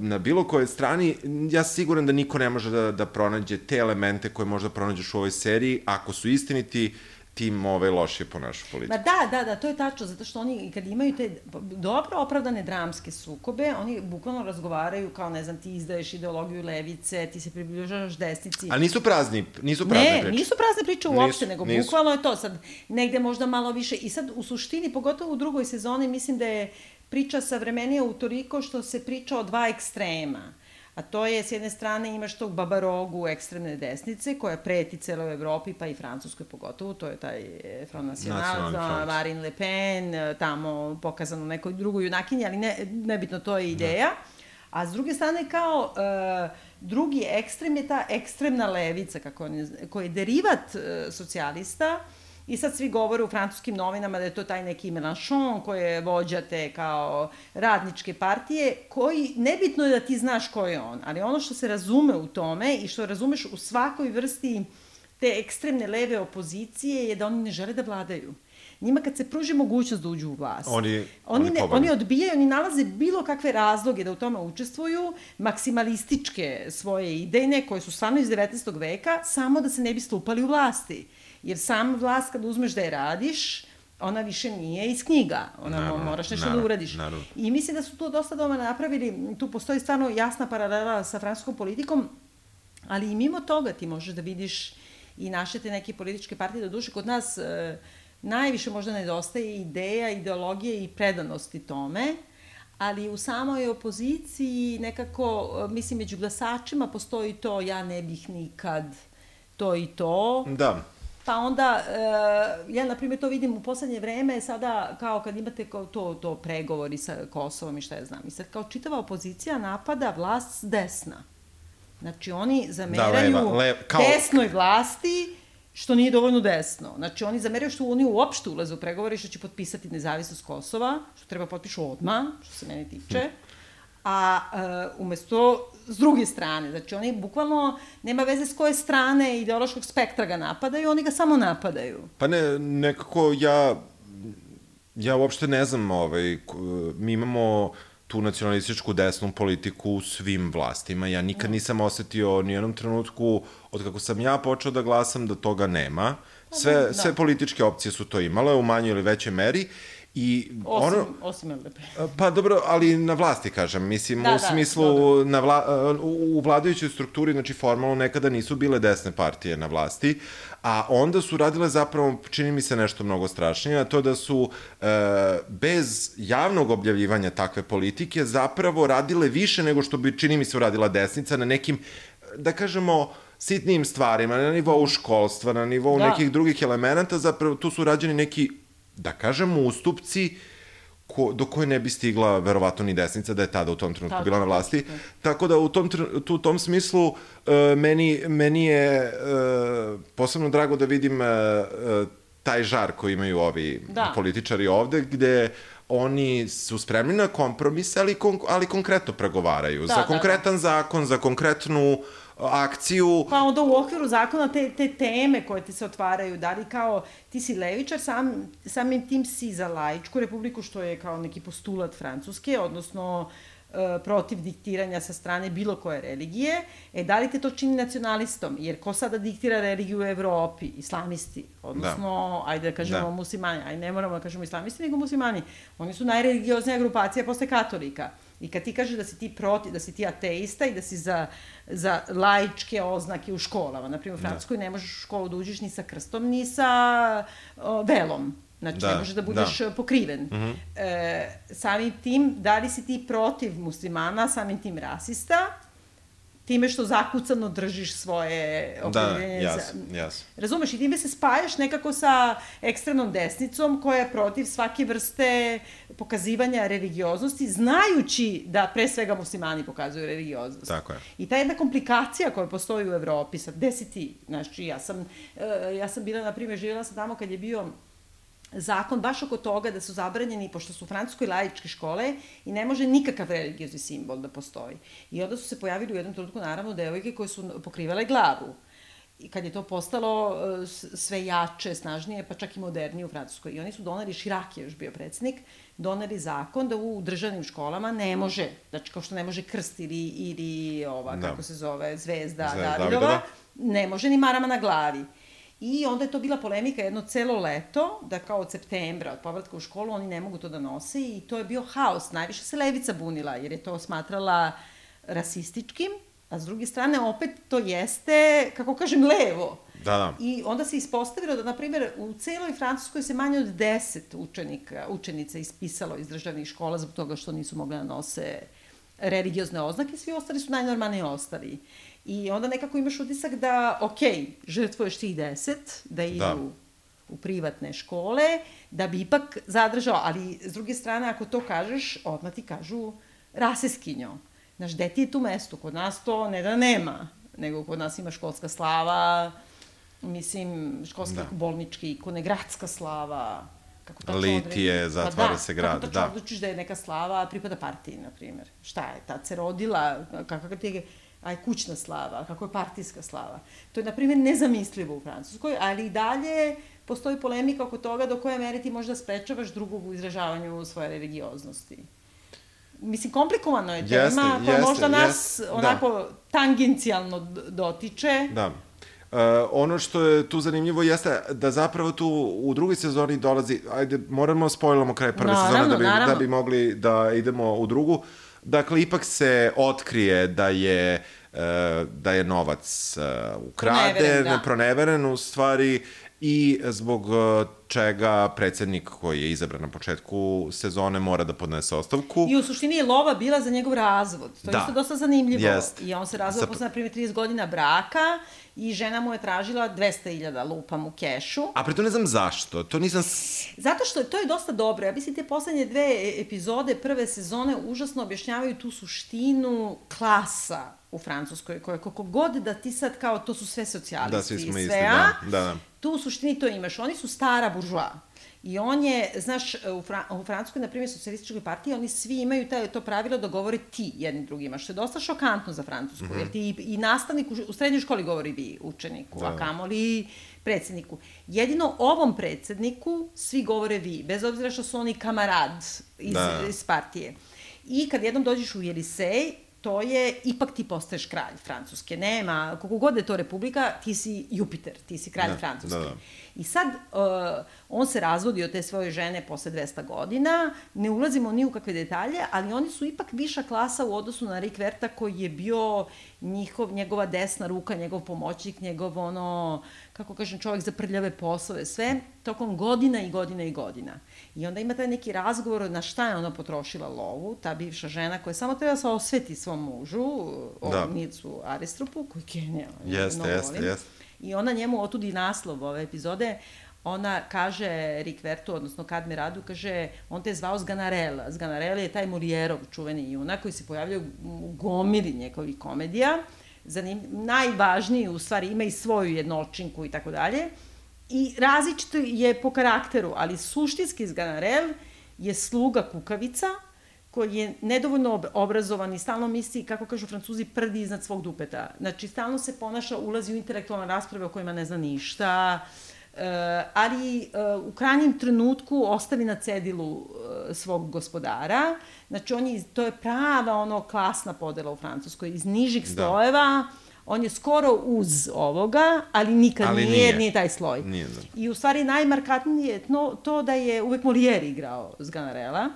na bilo kojoj strani, ja siguran da niko ne može da, da pronađe te elemente koje možda pronađeš u ovoj seriji, ako su istiniti, tim ove lošije po našu politiku. Ma da, da, da, to je tačno, zato što oni kad imaju te dobro opravdane dramske sukobe, oni bukvalno razgovaraju kao, ne znam, ti izdaješ ideologiju levice, ti se približavaš desnici. Ali nisu prazni, nisu prazne ne, priče. nisu prazne priče uopšte, Nisu, nego nisu. bukvalno je to sad negde možda malo više. I sad u suštini, pogotovo u drugoj sezoni, mislim da je priča savremenija u toliko što se priča o dva ekstrema. A to je, s jedne strane, imaš tog babarogu ekstremne desnice, koja preti celoj Evropi, pa i Francuskoj pogotovo, to je taj eh, Front National, za. Marine Le Pen, eh, tamo pokazano nekoj drugoj junakinji, ali ne, nebitno, to je ideja. A s druge strane, kao e, drugi ekstrem je ta ekstremna levica, kako on je, koji je derivat e, socijalista, I sad svi govore u francuskim novinama da je to taj neki Mélenchon koji je vođa te kao radničke partije, koji, nebitno je da ti znaš ko je on, ali ono što se razume u tome i što razumeš u svakoj vrsti te ekstremne leve opozicije je da oni ne žele da vladaju. Njima kad se pruži mogućnost da uđu u vlast, Oni- oni, oni ne, oni odbijaju, oni nalaze bilo kakve razloge da u tome učestvuju, maksimalističke svoje idejne koje su stvarno iz 19. veka, samo da se ne bi stupali u vlasti. Jer sam vlast kad uzmeš da je radiš, ona više nije iz knjiga. Ona Naravno, moraš nešto da naravno, uradiš. naravno. I mislim da su to dosta dobro napravili, tu postoji stvarno jasna paralela sa francuskom politikom, ali i mimo toga ti možeš da vidiš i naše te neke političke partije, do duše kod nas e, najviše možda nedostaje ideja, ideologije i predanosti tome, ali u samoj opoziciji nekako, e, mislim, među glasačima postoji to ja ne bih nikad to i to. Da. Pa onda, e, ja na primjer to vidim u poslednje vreme, sada kao kad imate kao to, to pregovori sa Kosovom i šta ja znam, i sad kao čitava opozicija napada vlast s desna. Znači oni zameraju leva, le- kao- desnoj vlasti što nije dovoljno desno. Znači oni zameraju što oni uopšte ulaze u pregovore i što će potpisati nezavisnost Kosova, što treba potpišu odmah, što se mene tiče. A e, umesto s druge strane, znači oni bukvalno nema veze s koje strane ideološkog spektra ga napadaju, oni ga samo napadaju. Pa ne, nekako ja, ja uopšte ne znam, ovaj, mi imamo tu nacionalističku desnu politiku u svim vlastima. Ja nikad nisam osetio ni jednom trenutku, od kako sam ja počeo da glasam, da toga nema. Sve, da. sve političke opcije su to imale u manjoj ili većoj meri. I Osim, ono, osim LDP. Pa dobro, ali na vlasti kažem, mislim, Da, u da, smislu na vla, u, u vladajućoj strukturi, znači formalno nekada nisu bile desne partije na vlasti, a onda su radile zapravo, čini mi se nešto mnogo strašnije, a to da su e, bez javnog objavljivanja takve politike zapravo radile više nego što bi, čini mi se, uradila desnica na nekim, da kažemo, sitnijim stvarima, na nivou školstva, na nivou Da. nekih drugih elemenata, zapravo tu su rađeni neki, da kažemo, ustupci ko, do koje ne bi stigla verovatno ni desnica da je tada u tom trenutku Tačno, bila na vlasti. Tako da u tom, tu, tom smislu e, meni, meni je e, posebno drago da vidim e, taj žar koji imaju ovi Da. političari ovde, gde oni su spremni na kompromise, ali, kon, ali konkretno pregovaraju. Da, za da, konkretan zakon, za konkretnu akciju. Pa onda u okviru zakona te, te teme koje ti se otvaraju, da li kao ti si levičar, sam, samim tim si za laičku republiku, što je kao neki postulat Francuske, odnosno e, protiv diktiranja sa strane bilo koje religije, e da li te to čini nacionalistom? Jer ko sada diktira religiju u Evropi? Islamisti, odnosno, da. ajde da kažemo Da. muslimani, ajde ne moramo da kažemo islamisti, nego muslimani. Oni su najreligioznija grupacija posle katolika. I kad ti kažeš da si ti protiv, da si ti ateista i da si za, za laičke oznake u školama, na primjer u Francuskoj ne možeš u školu da uđeš ni sa krstom, ni sa o, velom. Znači, Da, ne možeš da budeš da. pokriven. Mm -hmm. e, samim tim, da li si ti protiv muslimana, samim tim rasista, time što zakucano držiš svoje Da, opredeljenje jas, za... jas. Razumeš, i time se spajaš nekako sa ekstremnom desnicom koja je protiv svake vrste pokazivanja religioznosti, znajući da pre svega muslimani pokazuju religioznost. Tako je. I ta jedna komplikacija koja postoji u Evropi, sad, gde si ti? Znači, ja sam, e, ja sam bila, na primjer, živjela sam tamo kad je bio zakon baš oko toga da su zabranjeni, pošto su u Francuskoj laičke škole i ne može nikakav religiozni simbol da postoji. I onda su se pojavili u jednom trenutku naravno devojke koje su pokrivale glavu. I kad je to postalo e, sve jače, snažnije, pa čak i modernije u Francuskoj. I oni su doneli, Širak je još bio predsednik, doneli zakon da u državnim školama ne može, znači kao što ne može krst ili, ili ova, da. kako se zove, zvezda, zvezda Davidova, ne može ni marama na glavi. I onda je to bila polemika jedno celo leto, da kao od septembra, od povratka u školu, oni ne mogu to da nose i to je bio haos. Najviše se levica bunila, jer je to smatrala rasističkim, a s druge strane opet to jeste, kako kažem, levo. Da, da. I onda se ispostavilo da, na primjer, u celoj Francuskoj se manje od 10 učenika, učenica ispisalo iz državnih škola zbog toga što nisu mogli da nose religiozne oznake, svi ostali su najnormalnije ostali. I onda nekako imaš utisak da, ok, žrtvuješ tih deset, da idu da. u privatne škole, da bi ipak zadržao, ali s druge strane, ako to kažeš, odmah ti kažu raseskinjo. Znaš, gde ti je tu mesto? Kod nas to ne da nema, nego kod nas ima školska slava, mislim, školska da. bolnički ikone, gradska slava, kako tačno Litije, pa zatvara pa da, se grad, kako tačno da. da je neka slava pripada partiji, na primjer. Šta je, tad se rodila, kako ti je aj kućna slava, kako je partijska slava. To je, na primjer, nezamislivo u Francuskoj, ali i dalje postoji polemika oko toga do koje mere ti možda sprečavaš drugog u izražavanju svoje religioznosti. Mislim, komplikovano je tema jeste, koja jeste, možda nas jeste, da. onako da. tangencijalno dotiče. Da. Uh, ono što je tu zanimljivo jeste da zapravo tu u drugoj sezoni dolazi, ajde, moramo spojlamo kraj prve naravno, sezone da bi, naravno. da bi mogli da idemo u drugu. Uh, Dakle, ipak se otkrije da je uh, da je novac uh, ukraden, proneveren, da. proneveren u stvari i zbog e, čega predsednik koji je izabran na početku sezone mora da podnese ostavku. I u suštini je lova bila za njegov razvod. To je da. isto dosta zanimljivo. Jest. I on se razvod Zap... posle, na primjer, 30 godina braka i žena mu je tražila 200.000 lupam u kešu. A pre to ne znam zašto. To nisam... Zato što to je dosta dobro. Ja mislim, te poslednje dve epizode prve sezone užasno objašnjavaju tu suštinu klasa u Francuskoj, koje koliko god da ti sad kao to su sve socijalisti da, svi smo i sve, isti, da, da, da. tu u suštini to imaš. Oni su stara buržua. I on je, znaš, u, Fra u Francuskoj, na primjer, socijalističkoj partiji, oni svi imaju taj, to pravilo da govore ti jednim drugima, što je dosta šokantno za Francusku, mm -hmm. jer ti i, i nastavnik u, u srednjoj školi govori vi učeniku, da. a kamoli predsedniku. Jedino ovom predsedniku svi govore vi, bez obzira što su oni kamarad iz, da. iz partije. I kad jednom dođeš u Jelisej, to je, ipak ti postaješ kralj Francuske. Nema, koliko god je to republika, ti si Jupiter, ti si kralj da, Francuske. Da, da. I sad, uh, on se razvodi od te svoje žene posle 200 godina, ne ulazimo ni u kakve detalje, ali oni su ipak viša klasa u odnosu na Rick Verta koji je bio njihov, njegova desna ruka, njegov pomoćnik, njegov ono, kako kažem, čovjek za prljave poslove, sve, tokom godina i godina i godina. I onda ima taj neki razgovor na šta je ona potrošila lovu, ta bivša žena koja samo treba da se osveti svom mužu, da. Nicu Aristrupu, koji je genijalan. Jeste, jeste, jeste. I ona njemu otudi naslov ove epizode, ona kaže Rick Vertu, odnosno Kadme Radu, kaže, on te je zvao Zganarela. Zganarela je taj Murijerov čuveni junak koji se pojavlja u gomili njegovih komedija. Zanim, najvažniji, u stvari, ima i svoju jednočinku i tako dalje. I različito je po karakteru, ali suštinski Zganarel je sluga kukavica, koji je nedovoljno obrazovan i stalno misli, kako kažu francuzi, prdi iznad svog dupeta. Znači, stalno se ponaša, ulazi u intelektualne rasprave o kojima ne zna ništa, uh, ali uh, u krajnjem trenutku ostavi na cedilu uh, svog gospodara. Znači, on je, to je prava ono klasna podela u Francuskoj, iz nižih da. On je skoro uz ovoga, ali nikad ali nije, nije, nije taj sloj. Nije, da. I u stvari najmarkatnije je to, to da je uvek Molière igrao Zganarela,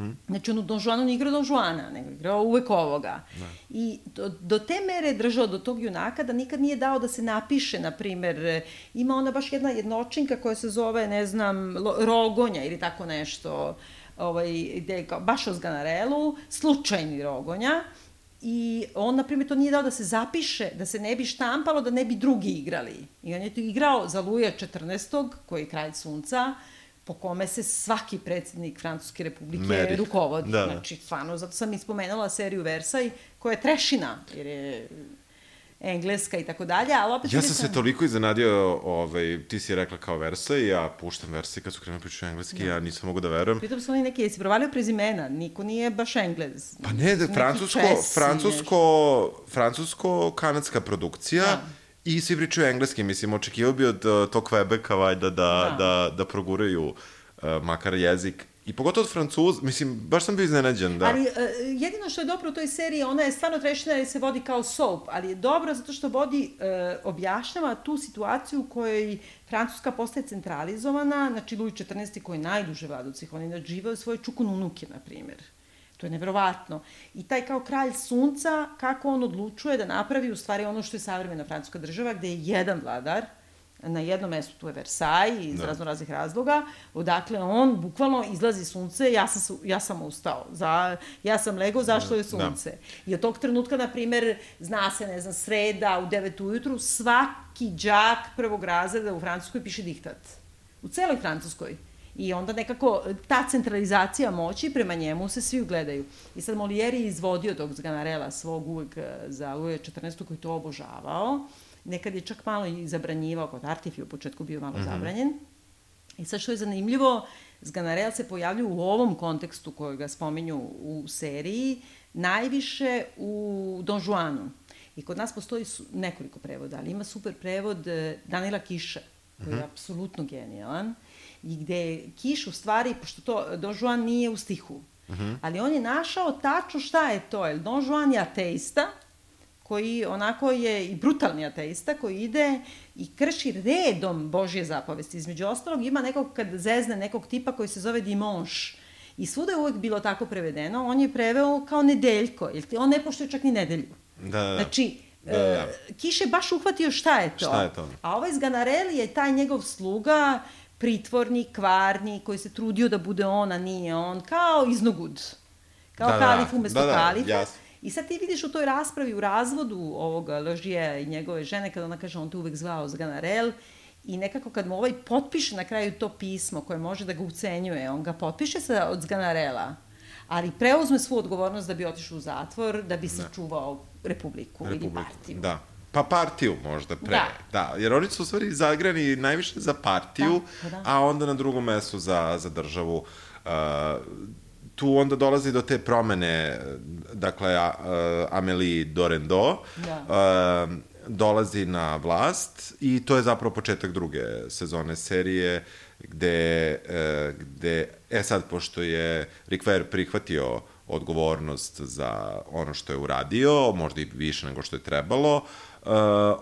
Hmm. Znači, on u Don Juanu nije igrao Don Juana, nego igrao uvek ovoga. Da. I do, do te mere je držao do tog junaka da nikad nije dao da se napiše, na primer, ima ona baš jedna jednočinka koja se zove, ne znam, Rogonja ili tako nešto, ovaj, gde, baš o Zganarelu, slučajni Rogonja, I on, na primjer, to nije dao da se zapiše, da se ne bi štampalo, da ne bi drugi igrali. I on je to igrao za Luja 14. koji je kralj sunca, po kome se svaki predsednik Francuske republike Meri. rukovodi. Da. Znači, stvarno, zato sam ispomenula seriju Versaj, koja je trešina, jer je engleska i tako dalje, ali opet... Ja sam se toliko iznenadio, ovaj, ti si rekla kao Versa i ja puštam Versa kad su krenuli pričati engleski, ja nisam mogu da verujem. Pritom su oni neki, jesi provalio prezimena, niko nije baš englez. Pa ne, da, francusko, Česi, francusko, francusko-kanadska produkcija Da. i svi pričaju engleski, mislim, očekivao bi od uh, tog Quebeca, valjda, da, da. da, da proguraju uh, makar jezik. I pogotovo od Francuz, mislim, baš sam bio iznenađen, da. Ali uh, jedino što je dobro u toj seriji, ona je stvarno trešina jer se vodi kao soap, ali je dobro zato što vodi, uh, objašnjava tu situaciju u kojoj Francuska postaje centralizovana, znači Louis XIV koji je najduže vlada od svih, oni nadživaju svoje čukununuke, na primjer. To je nevjerovatno. I taj kao kralj sunca, kako on odlučuje da napravi u stvari ono što je savremena francuska država, gde je jedan vladar, na jednom mestu tu je Versailles iz da. razno raznih razloga, odakle on bukvalno izlazi sunce, ja sam, ja sam ustao, za, ja sam legao, zašto je sunce. Da. I od tog trenutka, na primer, zna se, ne znam, sreda u 9 ujutru, svaki džak prvog razreda u Francuskoj piše diktat. U celoj Francuskoj. I onda nekako ta centralizacija moći prema njemu se svi ugledaju. I sad Molière je izvodio tog Zganarela svog uvek za Luje 14. koji to obožavao. Nekad je čak malo i zabranjivao, kod Artifi u početku bio malo mm -hmm. zabranjen. I sad što je zanimljivo, Zganarel se pojavljuje u ovom kontekstu koji ga spominju u seriji, najviše u Don Juanu. I kod nas postoji su, nekoliko prevoda, ali ima super prevod eh, Danila Kiša, koji je apsolutno genijalan i gde Kiš u stvari, pošto to Don Juan nije u stihu, uh -huh. ali on je našao tačno šta je to, jer Don Juan je ateista, koji onako je i brutalni ateista, koji ide i krši redom Božje zapovesti. Između ostalog ima nekog, kad zezne nekog tipa koji se zove Dimonš, I svuda je uvek bilo tako prevedeno, on je preveo kao nedeljko, jer on ne poštuje čak ni nedelju. Da, da. Znači, Da, da, e, Kiš je baš uhvatio šta je to. Šta je to? A ovaj Zganarelli je taj njegov sluga, pritvorni, kvarni, koji se trudio da bude on, a nije on, kao iznogud. Kao Da, da, da. kalif umesto Da, da, kalifa. jasno. I sad ti vidiš u toj raspravi, u razvodu ovoga Ložija i njegove žene, kada ona kaže on te uvek zvao Zganarel, i nekako kad mu ovaj potpiše na kraju to pismo koje može da ga ucenjuje, on ga potpiše sa, od Zganarela, ali preuzme svu odgovornost da bi otišao u zatvor, da bi sačuvao Republiku, ili Republiku. partiju. Da. Pa partiju možda pre. Da. da. Jer oni su u stvari zagrani najviše za partiju, Da, pa da. a onda na drugom mestu za, za državu. Uh, tu onda dolazi do te promene, dakle, a, uh, Amelie Dorendo Da. uh, dolazi na vlast i to je zapravo početak druge sezone serije gde, uh, gde e sad, pošto je Rick Ware prihvatio odgovornost za ono što je uradio, možda i više nego što je trebalo, uh,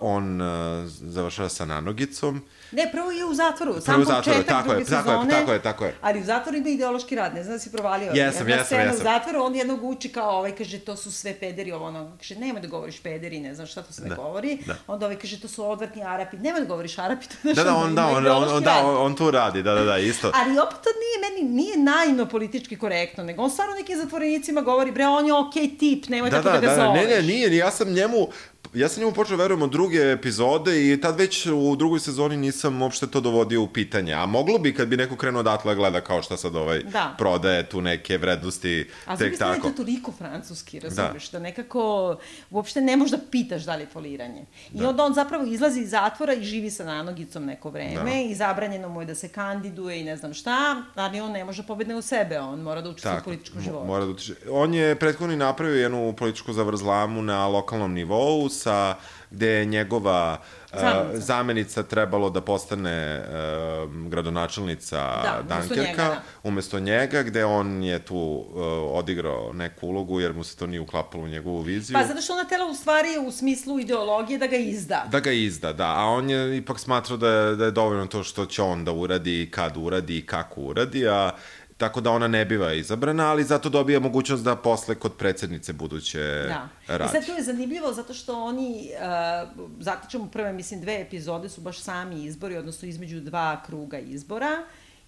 on uh, završava sa nanogicom Ne, prvo je u zatvoru, Prvo sam u zatvoru, tako je, tako je, sezone. tako je, tako je. Ali u zatvoru ima ideološki rad, ne znam da si provalio. Jesam, jesam, scena jesam. u zatvoru, on jednog uči kao ovaj, kaže, to su sve pederi, ovo ono, kaže, nemoj da govoriš pederi, ne znam šta to sve Da, govori. da. Onda ovaj kaže, to su odvrtni Arapi, nemoj da govoriš Arapi, to je Da, da, on, da, on, on, on, da, on, on tu radi, da, da, da, isto. Ali opet to nije meni, nije najno politički korektno, nego on stvarno nekim zatvorenicima govori, bre, on je okej okay tip, nemoj Da, tako da, da, da, ga da, zoveš. ne, ne, nije, ja sam njemu, ja sam njemu počeo verujem od druge epizode i tad već u drugoj sezoni nisam uopšte to dovodio u pitanje. A moglo bi kad bi neko krenuo odatle da gleda kao šta sad ovaj Da. prodaje tu neke vrednosti, A tek tako. to je toliko francuski, razumeš, da. da nekako uopšte ne možeš da pitaš da li je foliranje. I da. onda on zapravo izlazi iz zatvora i živi sa nanogicom neko vreme Da. i zabranjeno mu je da se kandiduje i ne znam šta, ali on ne može pobedne u sebe, on mora da učestvuje u političkom životu. Mora da utiče. On je prethodno napravio jednu političku zavrzlamu na lokalnom nivou sa gde je njegova uh, Zamenica. zamenica trebalo da postane uh, gradonačelnica Da, umesto Dunkerka, njega, da. umesto njega, gde on je tu uh, odigrao neku ulogu jer mu se to nije uklapalo u njegovu viziju. Pa zato što ona tela u stvari u smislu ideologije da ga izda. Da ga izda, da. A on je ipak smatrao da je, da je dovoljno to što će on da uradi, kad uradi i kako uradi, a tako da ona ne biva izabrana, ali zato dobija mogućnost da posle kod predsednice buduće Da. I radi. sad to je zanimljivo zato što oni, uh, zatičemo prve, mislim, dve epizode su baš sami izbori, odnosno između dva kruga izbora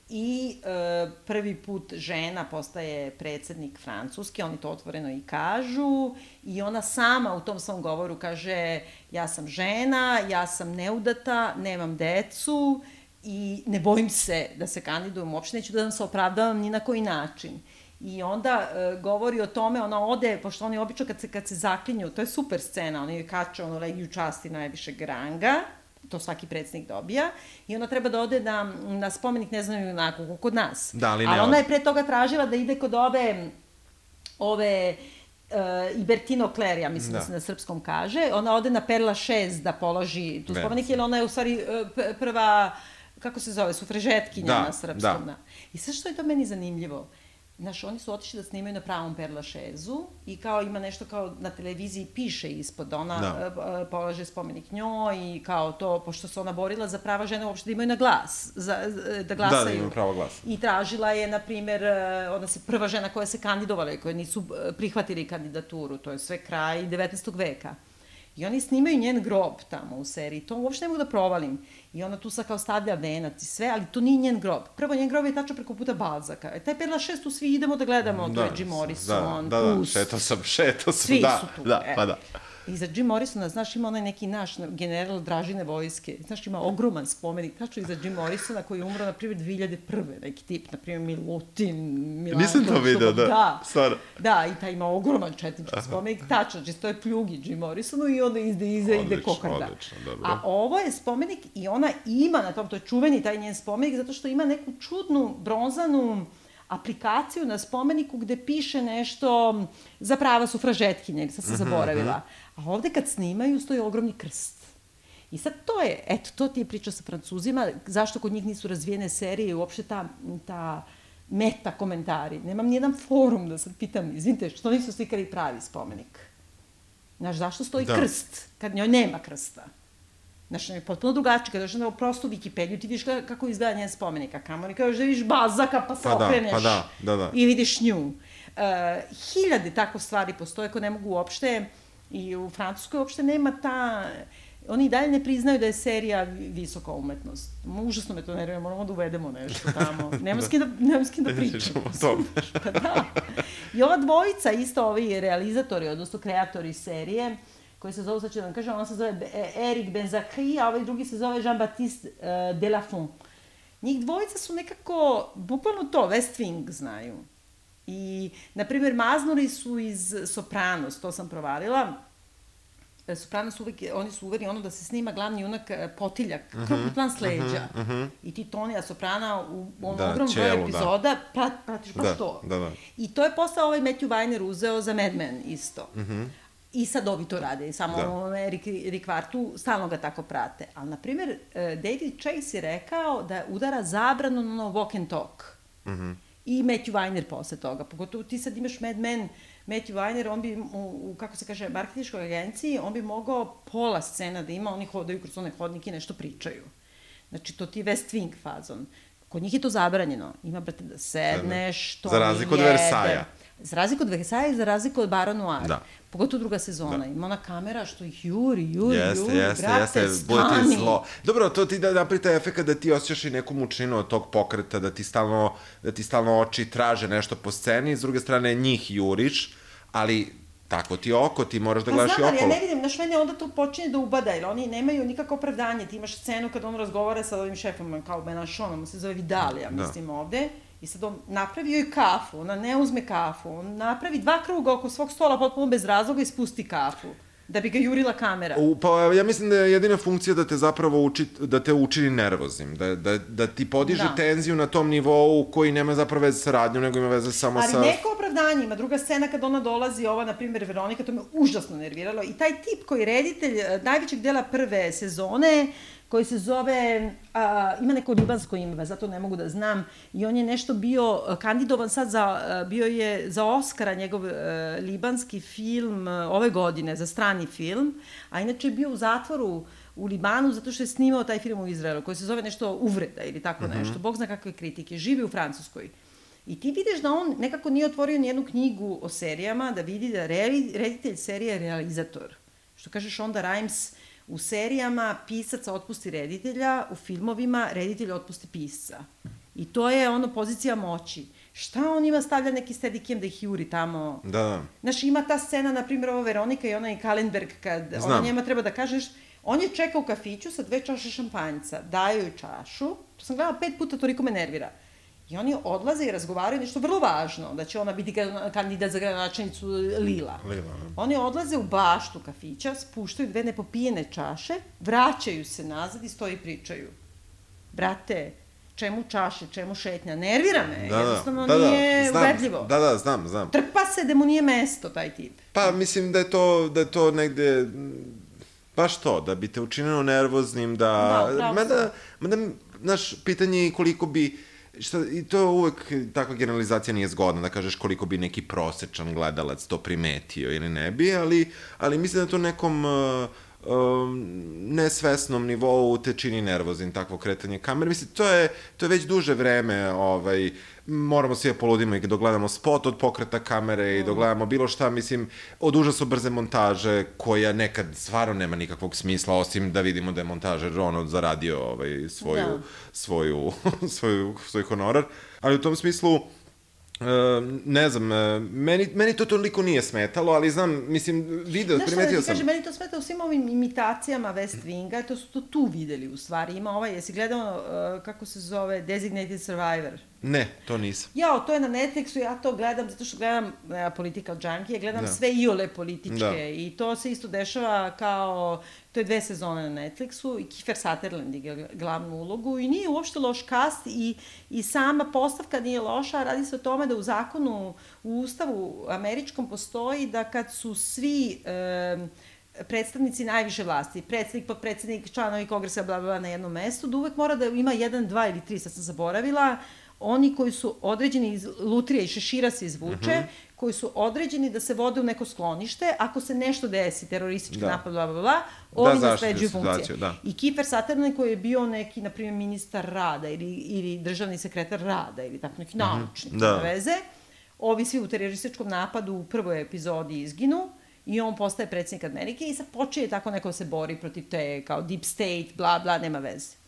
i uh, prvi put žena postaje predsednik Francuske, oni to otvoreno i kažu i ona sama u tom svom govoru kaže ja sam žena, ja sam neudata, nemam decu i ne bojim se da se kandidujem, uopšte neću da vam se opravdavam ni na koji način. I onda e, govori o tome, ona ode, pošto oni obično kad se, kad se zaklinju, to je super scena, oni joj kače ono legiju časti najvišeg ranga, to svaki predsednik dobija, i ona treba da ode na, na spomenik, ne znam, onako, kod nas. Da, ali ne Ali ode. ona je pre toga tražila da ide kod ove, ove uh, Ibertino Klerija, mislim da. Da. se na srpskom kaže. Ona ode na Perla 6 da položi tu spomenik, jer ona je u stvari uh, prva, kako se zove, sufrežetkinja Da, na srpskom. da. I sve što je to meni zanimljivo, Znaš, oni su otišli da snimaju na pravom Perla Šezu i kao ima nešto kao na televiziji piše ispod, ona Da. da. polaže spomenik njoj i kao to, pošto se ona borila za prava žene uopšte da imaju na glas, za, za- da glasaju. Da, da imaju pravo glasa. I tražila je, na primer, e, ona se prva žena koja se kandidovala i koja nisu e, prihvatili kandidaturu, to je sve kraj 19. veka. I oni snimaju njen grob tamo u seriji, to uopšte ne mogu da provalim. I ona tu sad kao stavlja venac i sve, ali to nije njen grob. Prvo, njen grob je tačno preko puta Balzaka. E, taj Perla 6 tu svi idemo da gledamo, da, to je Jim Morrison, da, da, da, šetao sam, šetao sam, Svi da, su tu. da, e. pa da. I za Jim Morrisona, znaš, ima onaj neki naš general Dražine vojske, znaš, ima ogroman spomenik, tačno i za Jim Morrisona koji je umro, na primjer, 2001. neki tip, na primjer, Milutin, Milanković. Nisam to video, da, Da, stvarno. da, i taj ima ogroman četnički spomenik, tačno, čisto je pljugi Jim Morrisonu i onda ide, iza ide Odlično, kokarda. odlično, dobro. A ovo je spomenik i ona ima na tom, to je čuveni taj njen spomenik, zato što ima neku čudnu bronzanu aplikaciju na spomeniku gde piše nešto za prava sufražetkinje, sad sam zaboravila. A ovde kad snimaju stoji ogromni krst. I sad to je, eto, to ti je priča sa Francuzima, zašto kod njih nisu razvijene serije i uopšte ta, ta meta komentari. Nemam nijedan forum da sad pitam, izvinite, što nisu slikali pravi spomenik? Znaš, zašto stoji da. krst, kad njoj nema krsta? Znaš, je potpuno drugačiji. Kada došli na prostu Wikipediju, ti vidiš ka- kako izgleda njen spomenik. A kamo li kažeš da vidiš bazaka, pa se Pa da, okreneš pa da, da, da. i vidiš nju. Uh, hiljade tako stvari postoje koje ne mogu uopšte, i u Francuskoj uopšte nema ta... Oni i dalje ne priznaju da je serija vi- visoka umetnost. Užasno me to nervira, moramo da uvedemo nešto tamo. Nema s kim da, nema s kim da pričam. Pričamo. Pa da. I ova dvojica, isto ovi realizatori, odnosno kreatori serije, koji se zove, sad ću da vam kažem, on se zove Be- Eric Benzakri, a ovaj drugi se zove Jean-Baptiste uh, Delafont. Njih dvojica su nekako, bukvalno to, West Wing znaju. I, na primjer, maznuli su iz Sopranos, to sam provalila. E, Sopranos uvek, oni su uveri ono da se snima glavni junak e, potiljak, uh -huh, krupni plan s leđa. Uh -huh. I ti Tonija Soprana u onom Da, da, ogromnom broju da. epizoda prat, pratiš baš Da, to. da, da. I to je posao ovaj Matthew Weiner uzeo za Mad Men isto. Uh -huh. I sad ovi to rade, samo Da. da. Rick, Rick Vartu stalno ga tako prate. Ali, na primjer, e, David Chase je rekao da udara zabranu na ono walk and talk. Mm -hmm. I Matthew Weiner posle toga. Pogotovo ti sad imaš Mad Men, Matthew Weiner, on bi, u, u kako se kaže, marketinškoj agenciji, on bi mogao pola scena da ima, oni hodaju kroz one hodnike i nešto pričaju. Znači, to ti je West Wing fazon. Kod njih je to zabranjeno. Ima, brate, da sedneš, to Za razliku od. Versaja. Za razliku od Versaja i za razliku od Baron Noir. Da. Pogotovo druga sezona. Da. Ima ona kamera što ih juri, juri, Jeste, juri, jeste, brate, jeste, bude ti stani. zlo. Dobro, to ti da napravi taj efekt da ti osjećaš i neku mučinu od tog pokreta, da ti stalno, da ti stalno oči traže nešto po sceni, s druge strane njih juriš, ali tako ti oko, ti moraš da Pa gledaš i znam, ali ja okolo. ne vidim, znaš, mene onda to počinje da ubada, jer oni nemaju nikako opravdanje. Ti imaš scenu kad on razgovara sa ovim šefom, kao Benašon, on se zove Vidalija, Da. mislim, ovde. I sad on napravi joj kafu, ona ne uzme kafu, on napravi dva kruga oko svog stola potpuno bez razloga i spusti kafu. Da bi ga jurila kamera. U, pa ja mislim da je jedina funkcija da te zapravo uči, da te učini nervoznim, da, da, da ti podiže Da. tenziju na tom nivou koji nema zapravo veze sa radnjom, nego ima veze samo Ali sa... neko opravdanje ima. Druga scena kad ona dolazi, ova, na primjer, Veronika, to me užasno nerviralo. I taj tip koji je reditelj eh, najvećeg dela prve sezone, koji se zove, a, ima neko libansko ime, zato ne mogu da znam, i on je nešto bio eh, kandidovan sad za, eh, bio je za Oscara njegov uh, libanski film uh, ove godine, za strani film, a inače je bio u zatvoru u Libanu zato što je snimao taj film u Izraelu, koji se zove nešto uvreda ili tako nešto. Bog zna kakve kritike. Živi u Francuskoj. I ti vidiš da on nekako nije otvorio nijednu knjigu o serijama, da vidi da reali, reditelj serije je realizator. Što kažeš onda Rhymes, u serijama pisac otpusti reditelja, u filmovima reditelj otpusti pisca. I to je ono pozicija moći. Šta on ima stavlja neki stedikem da ih juri tamo? Da. Znaš, ima ta scena, na primjer, ovo Veronika i onaj Kalenberg, kad Znam. ona njema treba da kažeš, on je čekao u kafiću sa dve čaše šampanjca, daju joj čašu, to sam gledala pet puta, toliko me nervira. I oni odlaze i razgovaraju nešto vrlo važno, da će ona biti ka- kandidat za gradonačelnicu Lila. Lila, Oni odlaze u baštu kafića, spuštaju dve nepopijene čaše, vraćaju se nazad i stoji i pričaju. Brate, čemu čaše, čemu šetnja? Nervira me, Da, da, jednostavno da, da, nije znam, uvedljivo. Da, da, znam, znam. Trpa se da mu nije mesto, taj tip. Pa mislim da je to, da je to negde m, baš to, da bi te učinilo nervoznim, da... Da, upravo mada, mada, znaš, pitanje je koliko bi, šta, i to uvek, takva generalizacija nije zgodna, da kažeš koliko bi neki prosečan gledalac to primetio ili ne bi, ali, ali mislim da to nekom uh, um, nesvesnom nivou te čini nervoznim takvo kretanje kamere. Mislim, to je, to je već duže vreme, ovaj, moramo svi da poludimo i dok gledamo spot od pokreta kamere i dok gledamo bilo šta, mislim, od užasno brze montaže koja nekad stvarno nema nikakvog smisla, osim da vidimo da je montažer ono zaradio ovaj, svoju, Da. svoju, svoju, svoj honorar. Ali u tom smislu, Uh, ne znam, uh, meni, meni to toliko nije smetalo, ali znam, mislim, video, Znaš da primetio ti sam. kažem, meni to smeta u svim ovim imitacijama West Winga, to su to tu videli u stvari. Ima ovaj, jesi gledao, uh, kako se zove, Designated Survivor? Ne, to nisam. Jao, to je na Netflixu, ja to gledam zato što gledam uh, Political Junkie, gledam Da. sve iole političke Da. i to se isto dešava kao, to je dve sezone na Netflixu i Kiefer Sutherland igra glavnu ulogu i nije uopšte loš kast i, i sama postavka nije loša, radi se o tome da u zakonu, u ustavu američkom postoji da kad su svi um, predstavnici najviše vlasti, predsednik, podpredsednik, članovi kongresa, bla, bla, bla, na jednom mestu, da uvek mora da ima jedan, dva ili tri, sad sam zaboravila, oni koji su određeni iz lutrije i šešira se izvuče, Mhm. koji su određeni da se vode u neko sklonište, ako se nešto desi, teroristički Da. napad, bla, bla, bla, ovi zaštite nasleđuju funkcije. da. I Kiefer Sutherland koji je bio neki, na primjer, ministar rada ili, ili državni sekretar rada ili tako neki naučnik, Da. veze, ovi svi u terorističkom napadu u prvoj epizodi izginu i on postaje predsjednik Amerike i sad počeje tako neko da se bori protiv te kao deep state, bla, bla, nema veze.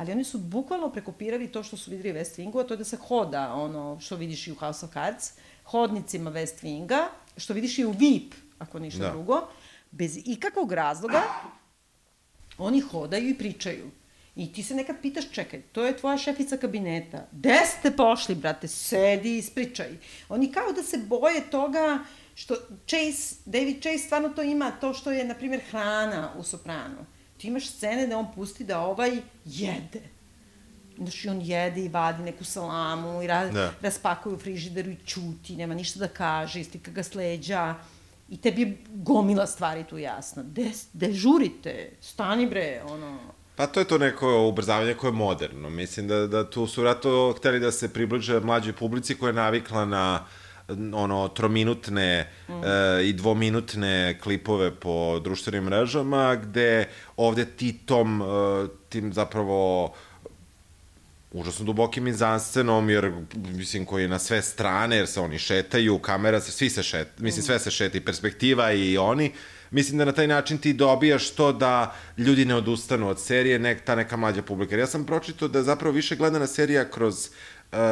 Ali oni su bukvalno prekopirali to što su videli West Wingu, a to je da se hoda, ono što vidiš i u House of Cards, hodnicima West Winga, što vidiš i u VIP, ako ništa Da. drugo, bez ikakvog razloga, oni hodaju i pričaju. I ti se nekad pitaš, čekaj, to je tvoja šefica kabineta. Gde ste pošli, brate? Sedi i ispričaj. Oni kao da se boje toga što Chase, David Chase stvarno to ima, to što je, na primjer, hrana u Sopranu. Ti imaš scene da on pusti da ovaj jede. Znaš, i on jede i vadi neku salamu i ra Da. raspakuje u frižideru i čuti, nema ništa da kaže, istika ga sleđa. I tebi je gomila stvari tu jasna. De, de žurite, stani bre, ono... Pa to je to neko ubrzavanje koje je moderno. Mislim da, da tu su vratno hteli da se približe mlađoj publici koja je navikla na ono trominutne mm. e, i dvominutne klipove po društvenim mrežama gde ovde ti tom e, tim zapravo užasno dubokim izanscenom, jer, mislim, koji je na sve strane, jer se oni šetaju, kamera se, svi se šeta, mislim, sve se šeta, i perspektiva i oni, mislim da na taj način ti dobijaš to da ljudi ne odustanu od serije, nek, ta neka mlađa publika. Jer ja sam pročito da zapravo više gledana serija kroz uh,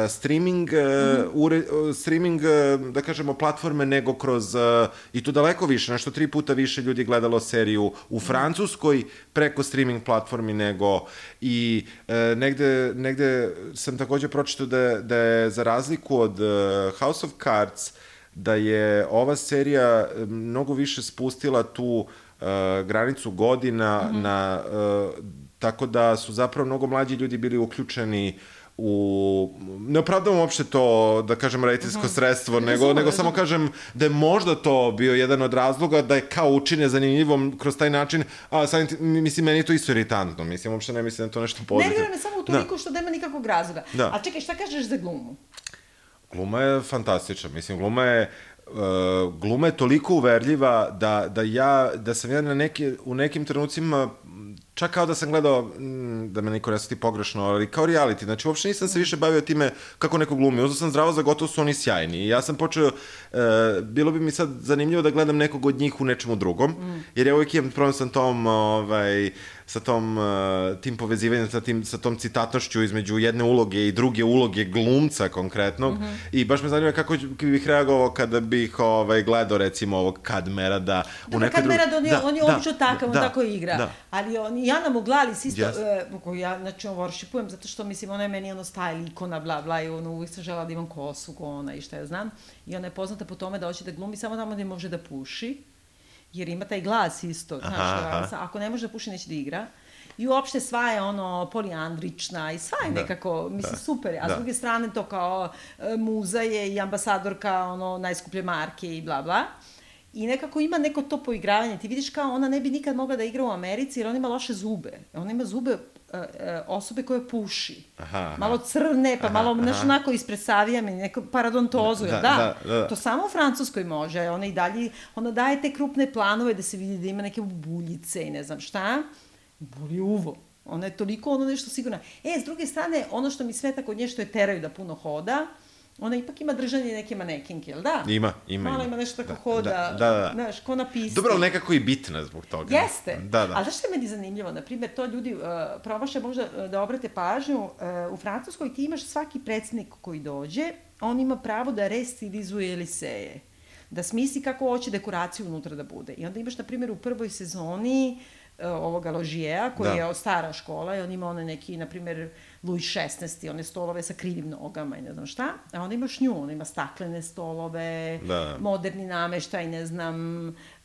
streaming, uh, ure, uh, streaming, uh, da kažemo, platforme nego kroz, uh, i to daleko više, nešto tri puta više ljudi gledalo seriju u Francuskoj preko streaming platformi nego i uh, negde, negde sam takođe pročitao da, da je za razliku od uh, House of Cards da je ova serija mnogo više spustila tu uh, granicu godina mm -hmm. na uh, tako da su zapravo mnogo mlađi ljudi bili uključeni u ne opravdavam uopšte to da kažem rejtinsko Mhm. sredstvo nego nego samo kažem da je možda to bio jedan od razloga da je kao učine zanimljivom kroz taj način a tim, mislim meni je to isto iritantno mislim uopšte ne mislim da je to nešto pozitivno Nervira me samo u toliko što nema nikakvog razloga. Da. A čekaj, šta kažeš za glumu? Gluma je fantastična, mislim, gluma je uh, gluma je toliko uverljiva da, da ja, da sam ja na neki, u nekim trenucima čak kao da sam gledao, mm, da me niko ne shvati pogrešno, ali kao reality, znači uopšte nisam se više bavio time kako neko glumi, uzao sam zdravo za gotovo su oni sjajni. I ja sam počeo, uh, bilo bi mi sad zanimljivo da gledam nekog od njih u nečemu drugom, jer ja uvijek imam problem sa tom, ovaj, sa tom, uh, tim povezivanjem, sa, tim, sa tom citatnošću između jedne uloge i druge uloge glumca konkretnog. Mm -hmm. I baš me zanima kako bih reagovao kada bih ovaj, gledao recimo ovog Kadmera da u nekoj nekoj Kadmera, on je, da, on je da, obično takav, on da, tako igra. Da. Ali on, i Ana Muglalis isto, Yes. yes. uh, koju ja, znači, on worshipujem, zato što, mislim, ona je meni ono style ikona, bla, bla, i ono, uvijek sam žela da imam kosu ko ona i šta ja znam. I ona je poznata po tome da hoće da glumi samo tamo gde može da puši, jer ima taj glas isto, znaš, Aha, da, ako ne može da puši, neće da igra. I uopšte sva je ono polijandrična i sva je Da, nekako, mislim, da, super. A da. s druge strane to kao e, muza je i ambasadorka ono najskuplje marke i bla bla. I nekako ima neko to poigravanje. Ti vidiš kao ona ne bi nikad mogla da igra u Americi jer ona ima loše zube. Ona ima zube osobe koje puši. Aha, aha. Malo crne, pa malo, Aha, znaš, aha. onako ispred savijame, neko paradontozu, Da, da, da, da, da. To samo u Francuskoj može. Ona i dalje, ona daje te krupne planove da se vidi da ima neke buljice i ne znam šta. Boli uvo. Ona je toliko ono nešto sigurna. E, s druge strane, ono što mi smeta kod nje što je teraju da puno hoda, ona ipak ima držanje neke manekinke, jel da? Ima, ima, Malo ima. nešto tako Da, hoda, da, da, da. znaš, ko na pisti. Dobro, ali nekako i bitna zbog toga. Jeste. Da, da. Ali znaš što je meni zanimljivo? Na primjer, to ljudi uh, promaše možda uh, da obrate pažnju. Uh, u Francuskoj ti imaš svaki predsjednik koji dođe, on ima pravo da restilizuje Eliseje. Da smisli kako hoće dekoraciju unutra da bude. I onda imaš, na primjer, u prvoj sezoni uh, ovoga Ložijeja, koji Da. je od stara škola i on ima one neki, na primjer, Louis XVI, one stolove sa krivim nogama i ne znam šta. A onda imaš nju, ona ima staklene stolove, Da. moderni nameštaj, ne znam,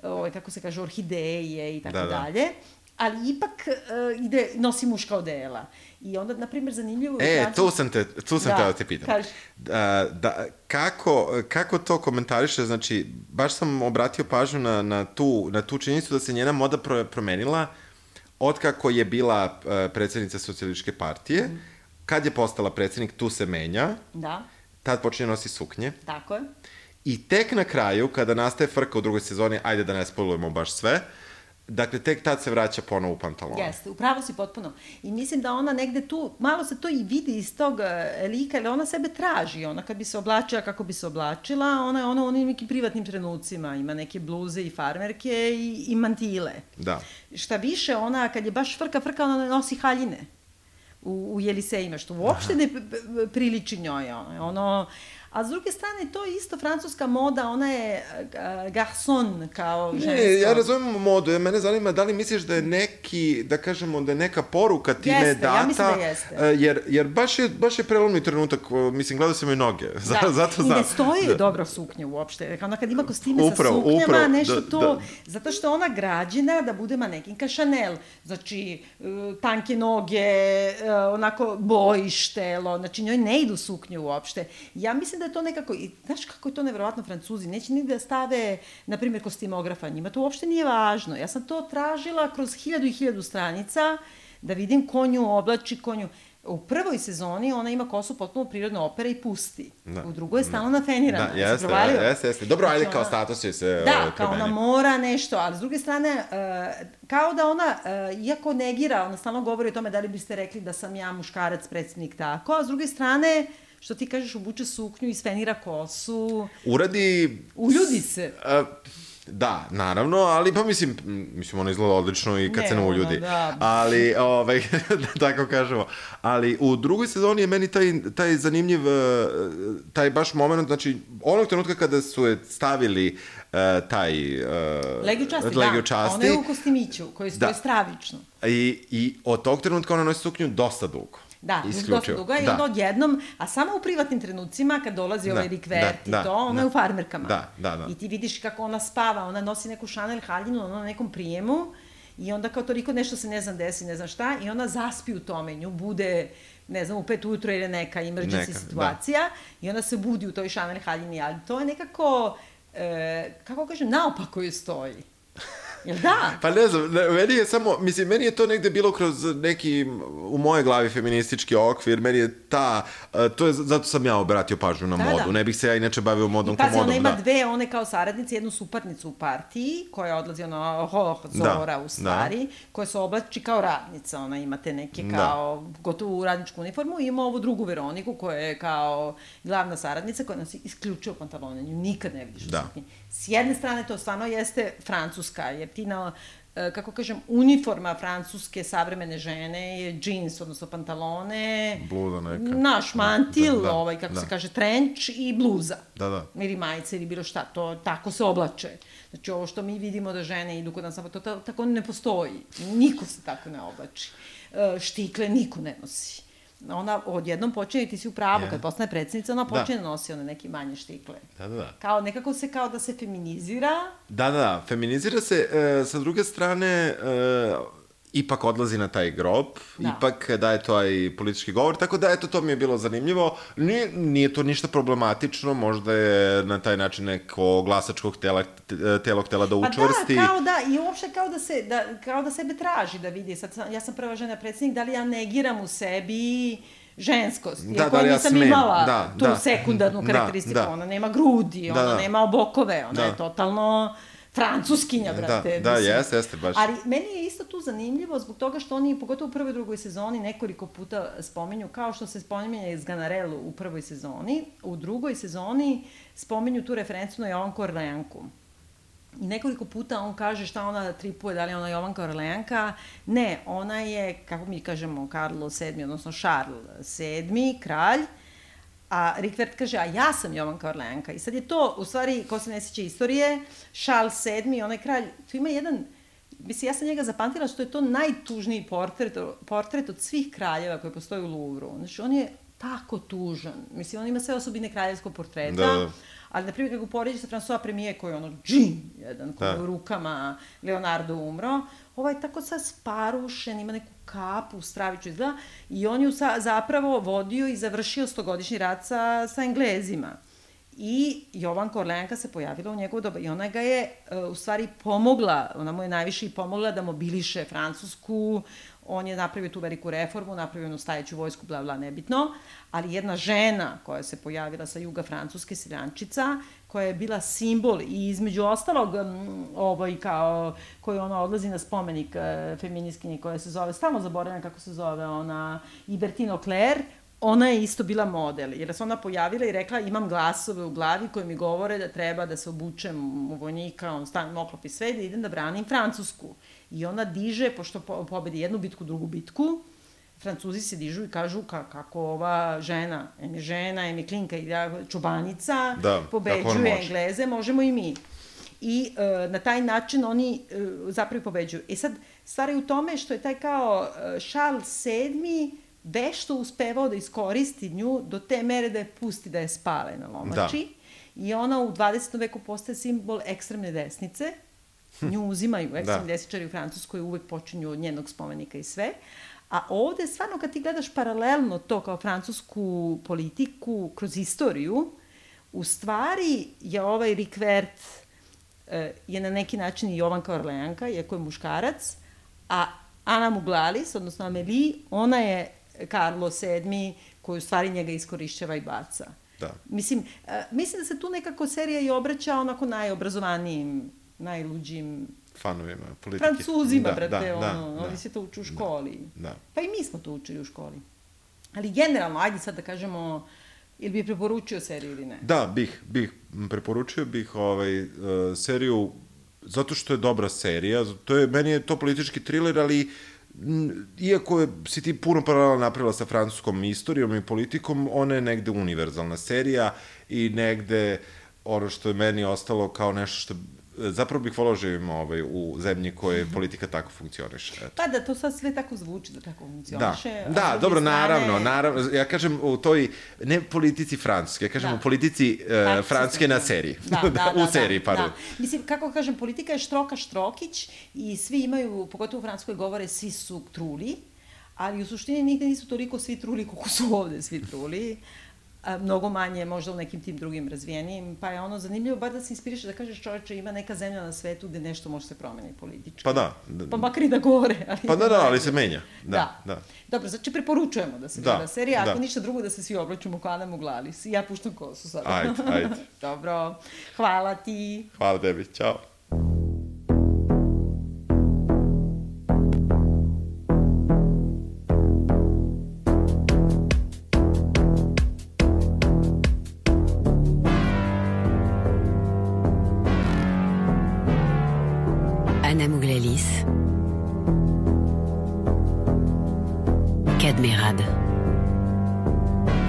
ovaj, kako se kaže, orhideje i tako Da, da. dalje. Ali ipak uh, ide, nosi muška odela. I onda, na primjer, zanimljivo... E, Francus- tu sam te, tu sam Da, teo da te pitam. kaži. Da, da, kako, kako to komentariše, znači, baš sam obratio pažnju na, na, tu, na tu činjenicu da se njena moda pro, promenila od kako je bila uh, predsednica socijalističke partije, Mhm. kad je postala predsednik, tu se menja, Da, tad počinje nosi suknje. tako je. I tek na kraju, kada nastaje frka u drugoj sezoni, ajde da ne spolujemo baš sve, dakle, tek tad se vraća ponovo u pantalone. Jeste, upravo si potpuno. I mislim da ona negde tu, malo se to i vidi iz tog e, lika, jer ona sebe traži. Ona kad bi se oblačila kako bi se oblačila, ona je ona u onim nekim privatnim trenucima. Ima neke bluze i farmerke i, i mantile. Da. Šta više, ona kad je baš frka, frka, ona nosi haljine u, u Jelisejima, što uopšte ne p- p- priliči njoj. Ono, ono, a s druge strane, to je isto francuska moda, ona je uh, garçon kao žensko. Ne, ja razumem modu, ja mene zanima da li misliš da je neki, da kažemo, da je neka poruka time Jeste, data, ja mislim da jeste. e, jer, jer baš je, baš je prelomni trenutak, mislim, gledao sam i noge, da. zato I znam. ne stoji Da. da. dobro suknje uopšte. Ona kad ima kostime Upravo, sa suknjama, upravo, nešto da, to, da. zato što ona građena da bude manekinka Chanel. Znači, e, tanke noge, e, onako bojiš telo, znači njoj ne idu suknje uopšte. Ja mislim da je to nekako, i znaš kako je to nevjerovatno Francuzi, neće nigde da stave, na primjer, kostimografa, njima to uopšte nije važno. Ja sam to tražila kroz hiljadu i hiljadu stranica, da vidim ko nju oblači, ko nju... U prvoj sezoni ona ima kosu potpuno prirodne opere i pusti. Da. U drugoj je stalno nafenirana. Da, jeste, provalio? jeste, jeste. Dobro, Znači, ajde, kao status će se Da, ovaj, kao ona mora nešto, ali s druge strane, uh, kao da ona, uh, iako negira, ona stalno govori o tome da li biste rekli da sam ja muškarac, predsednik tako, a s druge strane, što ti kažeš, obuče suknju i svenira kosu, Uradi... uljudi se. A, da, naravno, ali pa mislim, mislim, ona izgleda odlično i kad Ne, se ne ono, uljudi. da. Ali, ovaj, da tako kažemo. Ali u drugoj sezoni je meni taj, taj zanimljiv, eh, taj baš moment, znači, onog trenutka kada su je stavili eh, taj... Uh, Legiju časti, legiju da. časti, Ona je u kostimiću, koji Da. stravično. I, I od tog trenutka ona nosi suknju dosta dugo. Da, Isključivo. dosta dugo i Da. onda odjednom, a samo u privatnim trenucima kad dolazi Da, ovaj Rick Vert da, i to, da, ona da. je u farmerkama. Da, da, da. I ti vidiš kako ona spava, ona nosi neku Chanel haljinu, ona na nekom prijemu i onda kao toliko nešto se ne znam desi, ne znam šta, i ona zaspi u tome, nju bude ne znam, u pet ujutro ili neka emergency Neka, da. situacija i ona se budi u toj Chanel haljini, ali to je nekako, e, kako kažem, naopako joj stoji. Jel da? Pa ne znam, meni je samo, mislim, meni je to negde bilo kroz neki, u moje glavi feministički okvir, meni je ta, uh, to je, zato sam ja obratio pažnju na Da, modu, da. ne bih se ja inače bavio modom I ko pazi, modom, ona ima da. dve, one kao saradnice, jednu suparnicu u partiji, koja odlazi ono, ho, Zora Da, u stvari, koja se oblači kao radnica, ona ima te neke Da. kao, gotovo radničku uniformu, ima ovu drugu Veroniku, koja je kao glavna saradnica, koja nosi isključivo pantalone, nju nikad ne vidiš u Da. suknji. S jedne strane to stvarno jeste francuska, jer ti na e, kako kažem, uniforma francuske savremene žene je džins, odnosno pantalone, Bluza neka. naš mantil, Da, da, ovaj, kako da. se kaže, trenč i bluza. Da, da. Ili majice ili bilo šta, to tako se oblače. Znači ovo što mi vidimo da žene idu kod nas, to ta, tako ne postoji. Niko se tako ne oblači. E, štikle niko ne nosi. Ona odjednom počinje, ti si u pravu, Je. kad postane predsednica, ona Da. počinje da nosi one neke manje štikle. Da, da, da. Kao, nekako se kao da se feminizira, Da, da, da, feminizira se, e, sa druge strane, e, ipak odlazi na taj grob, Da. ipak daje taj politički govor, tako da, eto, to mi je bilo zanimljivo. Nije, nije to ništa problematično, možda je na taj način neko glasačkog tela, telo htela da učvrsti. Pa da, kao da, i uopšte kao da, se, da, kao da sebe traži da vidi. Sad, ja sam prva žena predsednik, da li ja negiram u sebi ženskost. Da, da ja nisam smem, imala da, tu da. sekundarnu Da, karakteristiku. da. Ona nema grudi, Da, ona da. nema obokove, ona Da. je totalno francuskinja, Da, brate. da, mislim. jeste, jeste, baš. Ali meni je isto tu zanimljivo zbog toga što oni, pogotovo u prvoj i drugoj sezoni, nekoliko puta spominju, kao što se spominje iz Ganarelu u prvoj sezoni, u drugoj sezoni spominju tu referencu na Jovanku Orleanku. I nekoliko puta on kaže šta ona tripuje, da li je ona Jovanka Orleanka. Ne, ona je, kako mi kažemo, Karlo VII, odnosno Charles VII, kralj, a Rikvert kaže, a ja sam Jovanka Orleanka. I sad je to, u stvari, ko se ne sjeća istorije, Charles VII, onaj kralj, tu ima jedan, mislim, ja sam njega zapamtila što je to najtužniji portret, portret od svih kraljeva koji postoje u Louvru. Znači, on je tako tužan. Mislim, on ima sve osobine kraljevskog portreta. Da, da. Ali, na primjer, kako poređe sa François Premije, koji je ono džin, jedan, koji Da. je u rukama Leonardo umro, ovaj je tako sad sparušen, ima neku kapu, straviću izgleda, i on je sa, zapravo vodio i završio stogodišnji rat sa, sa Englezima. I Jovan Korleanka se pojavila u njegovo doba i ona ga je e, u stvari pomogla, ona mu je najviše i pomogla da mobiliše Francusku, on je napravio tu veliku reformu, napravio onu stajeću vojsku, bla, bla, nebitno, ali jedna žena koja se pojavila sa juga Francuske, Siljančica, koja je bila simbol i između ostalog, ovaj, kao, koji ona odlazi na spomenik e, feminiskinje koja se zove, stalno zaboravljam kako se zove, ona, Ibertino Claire, ona je isto bila model, jer se ona pojavila i rekla imam glasove u glavi koji mi govore da treba da se obučem u vojnika, on stavim oklop i sve, da idem da branim Francusku. I ona diže, pošto po, pobedi jednu bitku, drugu bitku, Francuzi se dižu i kažu ka, kako ova žena, em je žena, em je klinka i ja, čubanica, Da, pobeđuje može. Engleze, možemo i mi. I e, na taj način oni e, zapravo pobeđuju. E sad, stvar je u tome što je taj kao e, Charles VII vešto uspevao da iskoristi nju do te mere da je pusti da je spale na lomači. I ona u 20. veku postaje simbol ekstremne desnice. Nju uzimaju ekstremni Da. desničari u Francuskoj, uvek počinju od njenog spomenika i sve. A ovde, stvarno, kad ti gledaš paralelno to kao francusku politiku kroz istoriju, u stvari je ovaj Rikvert e, je na neki način i Jovanka Orleanka, iako je muškarac, a Ana Muglalis, odnosno Amelie, ona je Karlo VII, koji u stvari njega iskorišćava i baca. Da. Mislim, e, mislim da se tu nekako serija i obraća onako najobrazovanijim, najluđim Fanovima politike. Francuzima, Da, brate, da, ono, da, oni se to uče u školi. Da. Pa i mi smo to učili u školi. Ali generalno, ajde sad da kažemo, ili bi preporučio seriju ili ne? Da, bih, bih, preporučio bih ovaj, uh, seriju, zato što je dobra serija, to je, meni je to politički thriller, ali m, iako je, si ti puno paralela napravila sa francuskom istorijom i politikom, ona je negde univerzalna serija i negde ono što je meni ostalo kao nešto što zapravo bih volao da živim ovaj, u zemlji koje politika tako funkcioniše. Eto. Pa da, to sad sve tako zvuči da tako Da, funkcioniše. da, druge dobro, strane- naravno, naravno, ja kažem u toj, ne politici francuske, ja kažem Da. u politici uh, francuske na seriji. Da, da, da, u seriji, da, pardon. Da. Mislim, kako kažem, politika je štroka štrokić i svi imaju, pogotovo u Francuskoj govore, svi su truli, ali u suštini nigde nisu toliko svi truli koliko su ovde svi truli. A, mnogo manje možda u nekim tim drugim razvijenim, pa je ono zanimljivo bar da se inspiriše da kažeš čoveče ima neka zemlja na svetu gde nešto može se promeniti politički. Pa da. Pa makar i da gore. Ali Pa da, da, ali se menja. Da, Da. da. Dobro, znači preporučujemo da se Da, gleda serija, ako da. ništa drugo da se svi oblačimo kao Ana Muglalis. Ja puštam kosu sada. Ajde, ajde. Dobro, hvala ti. Hvala tebi, ćao. Nice. Cadmérade.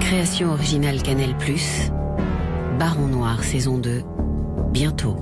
Création originale Canal+, Baron Noir saison 2, bientôt.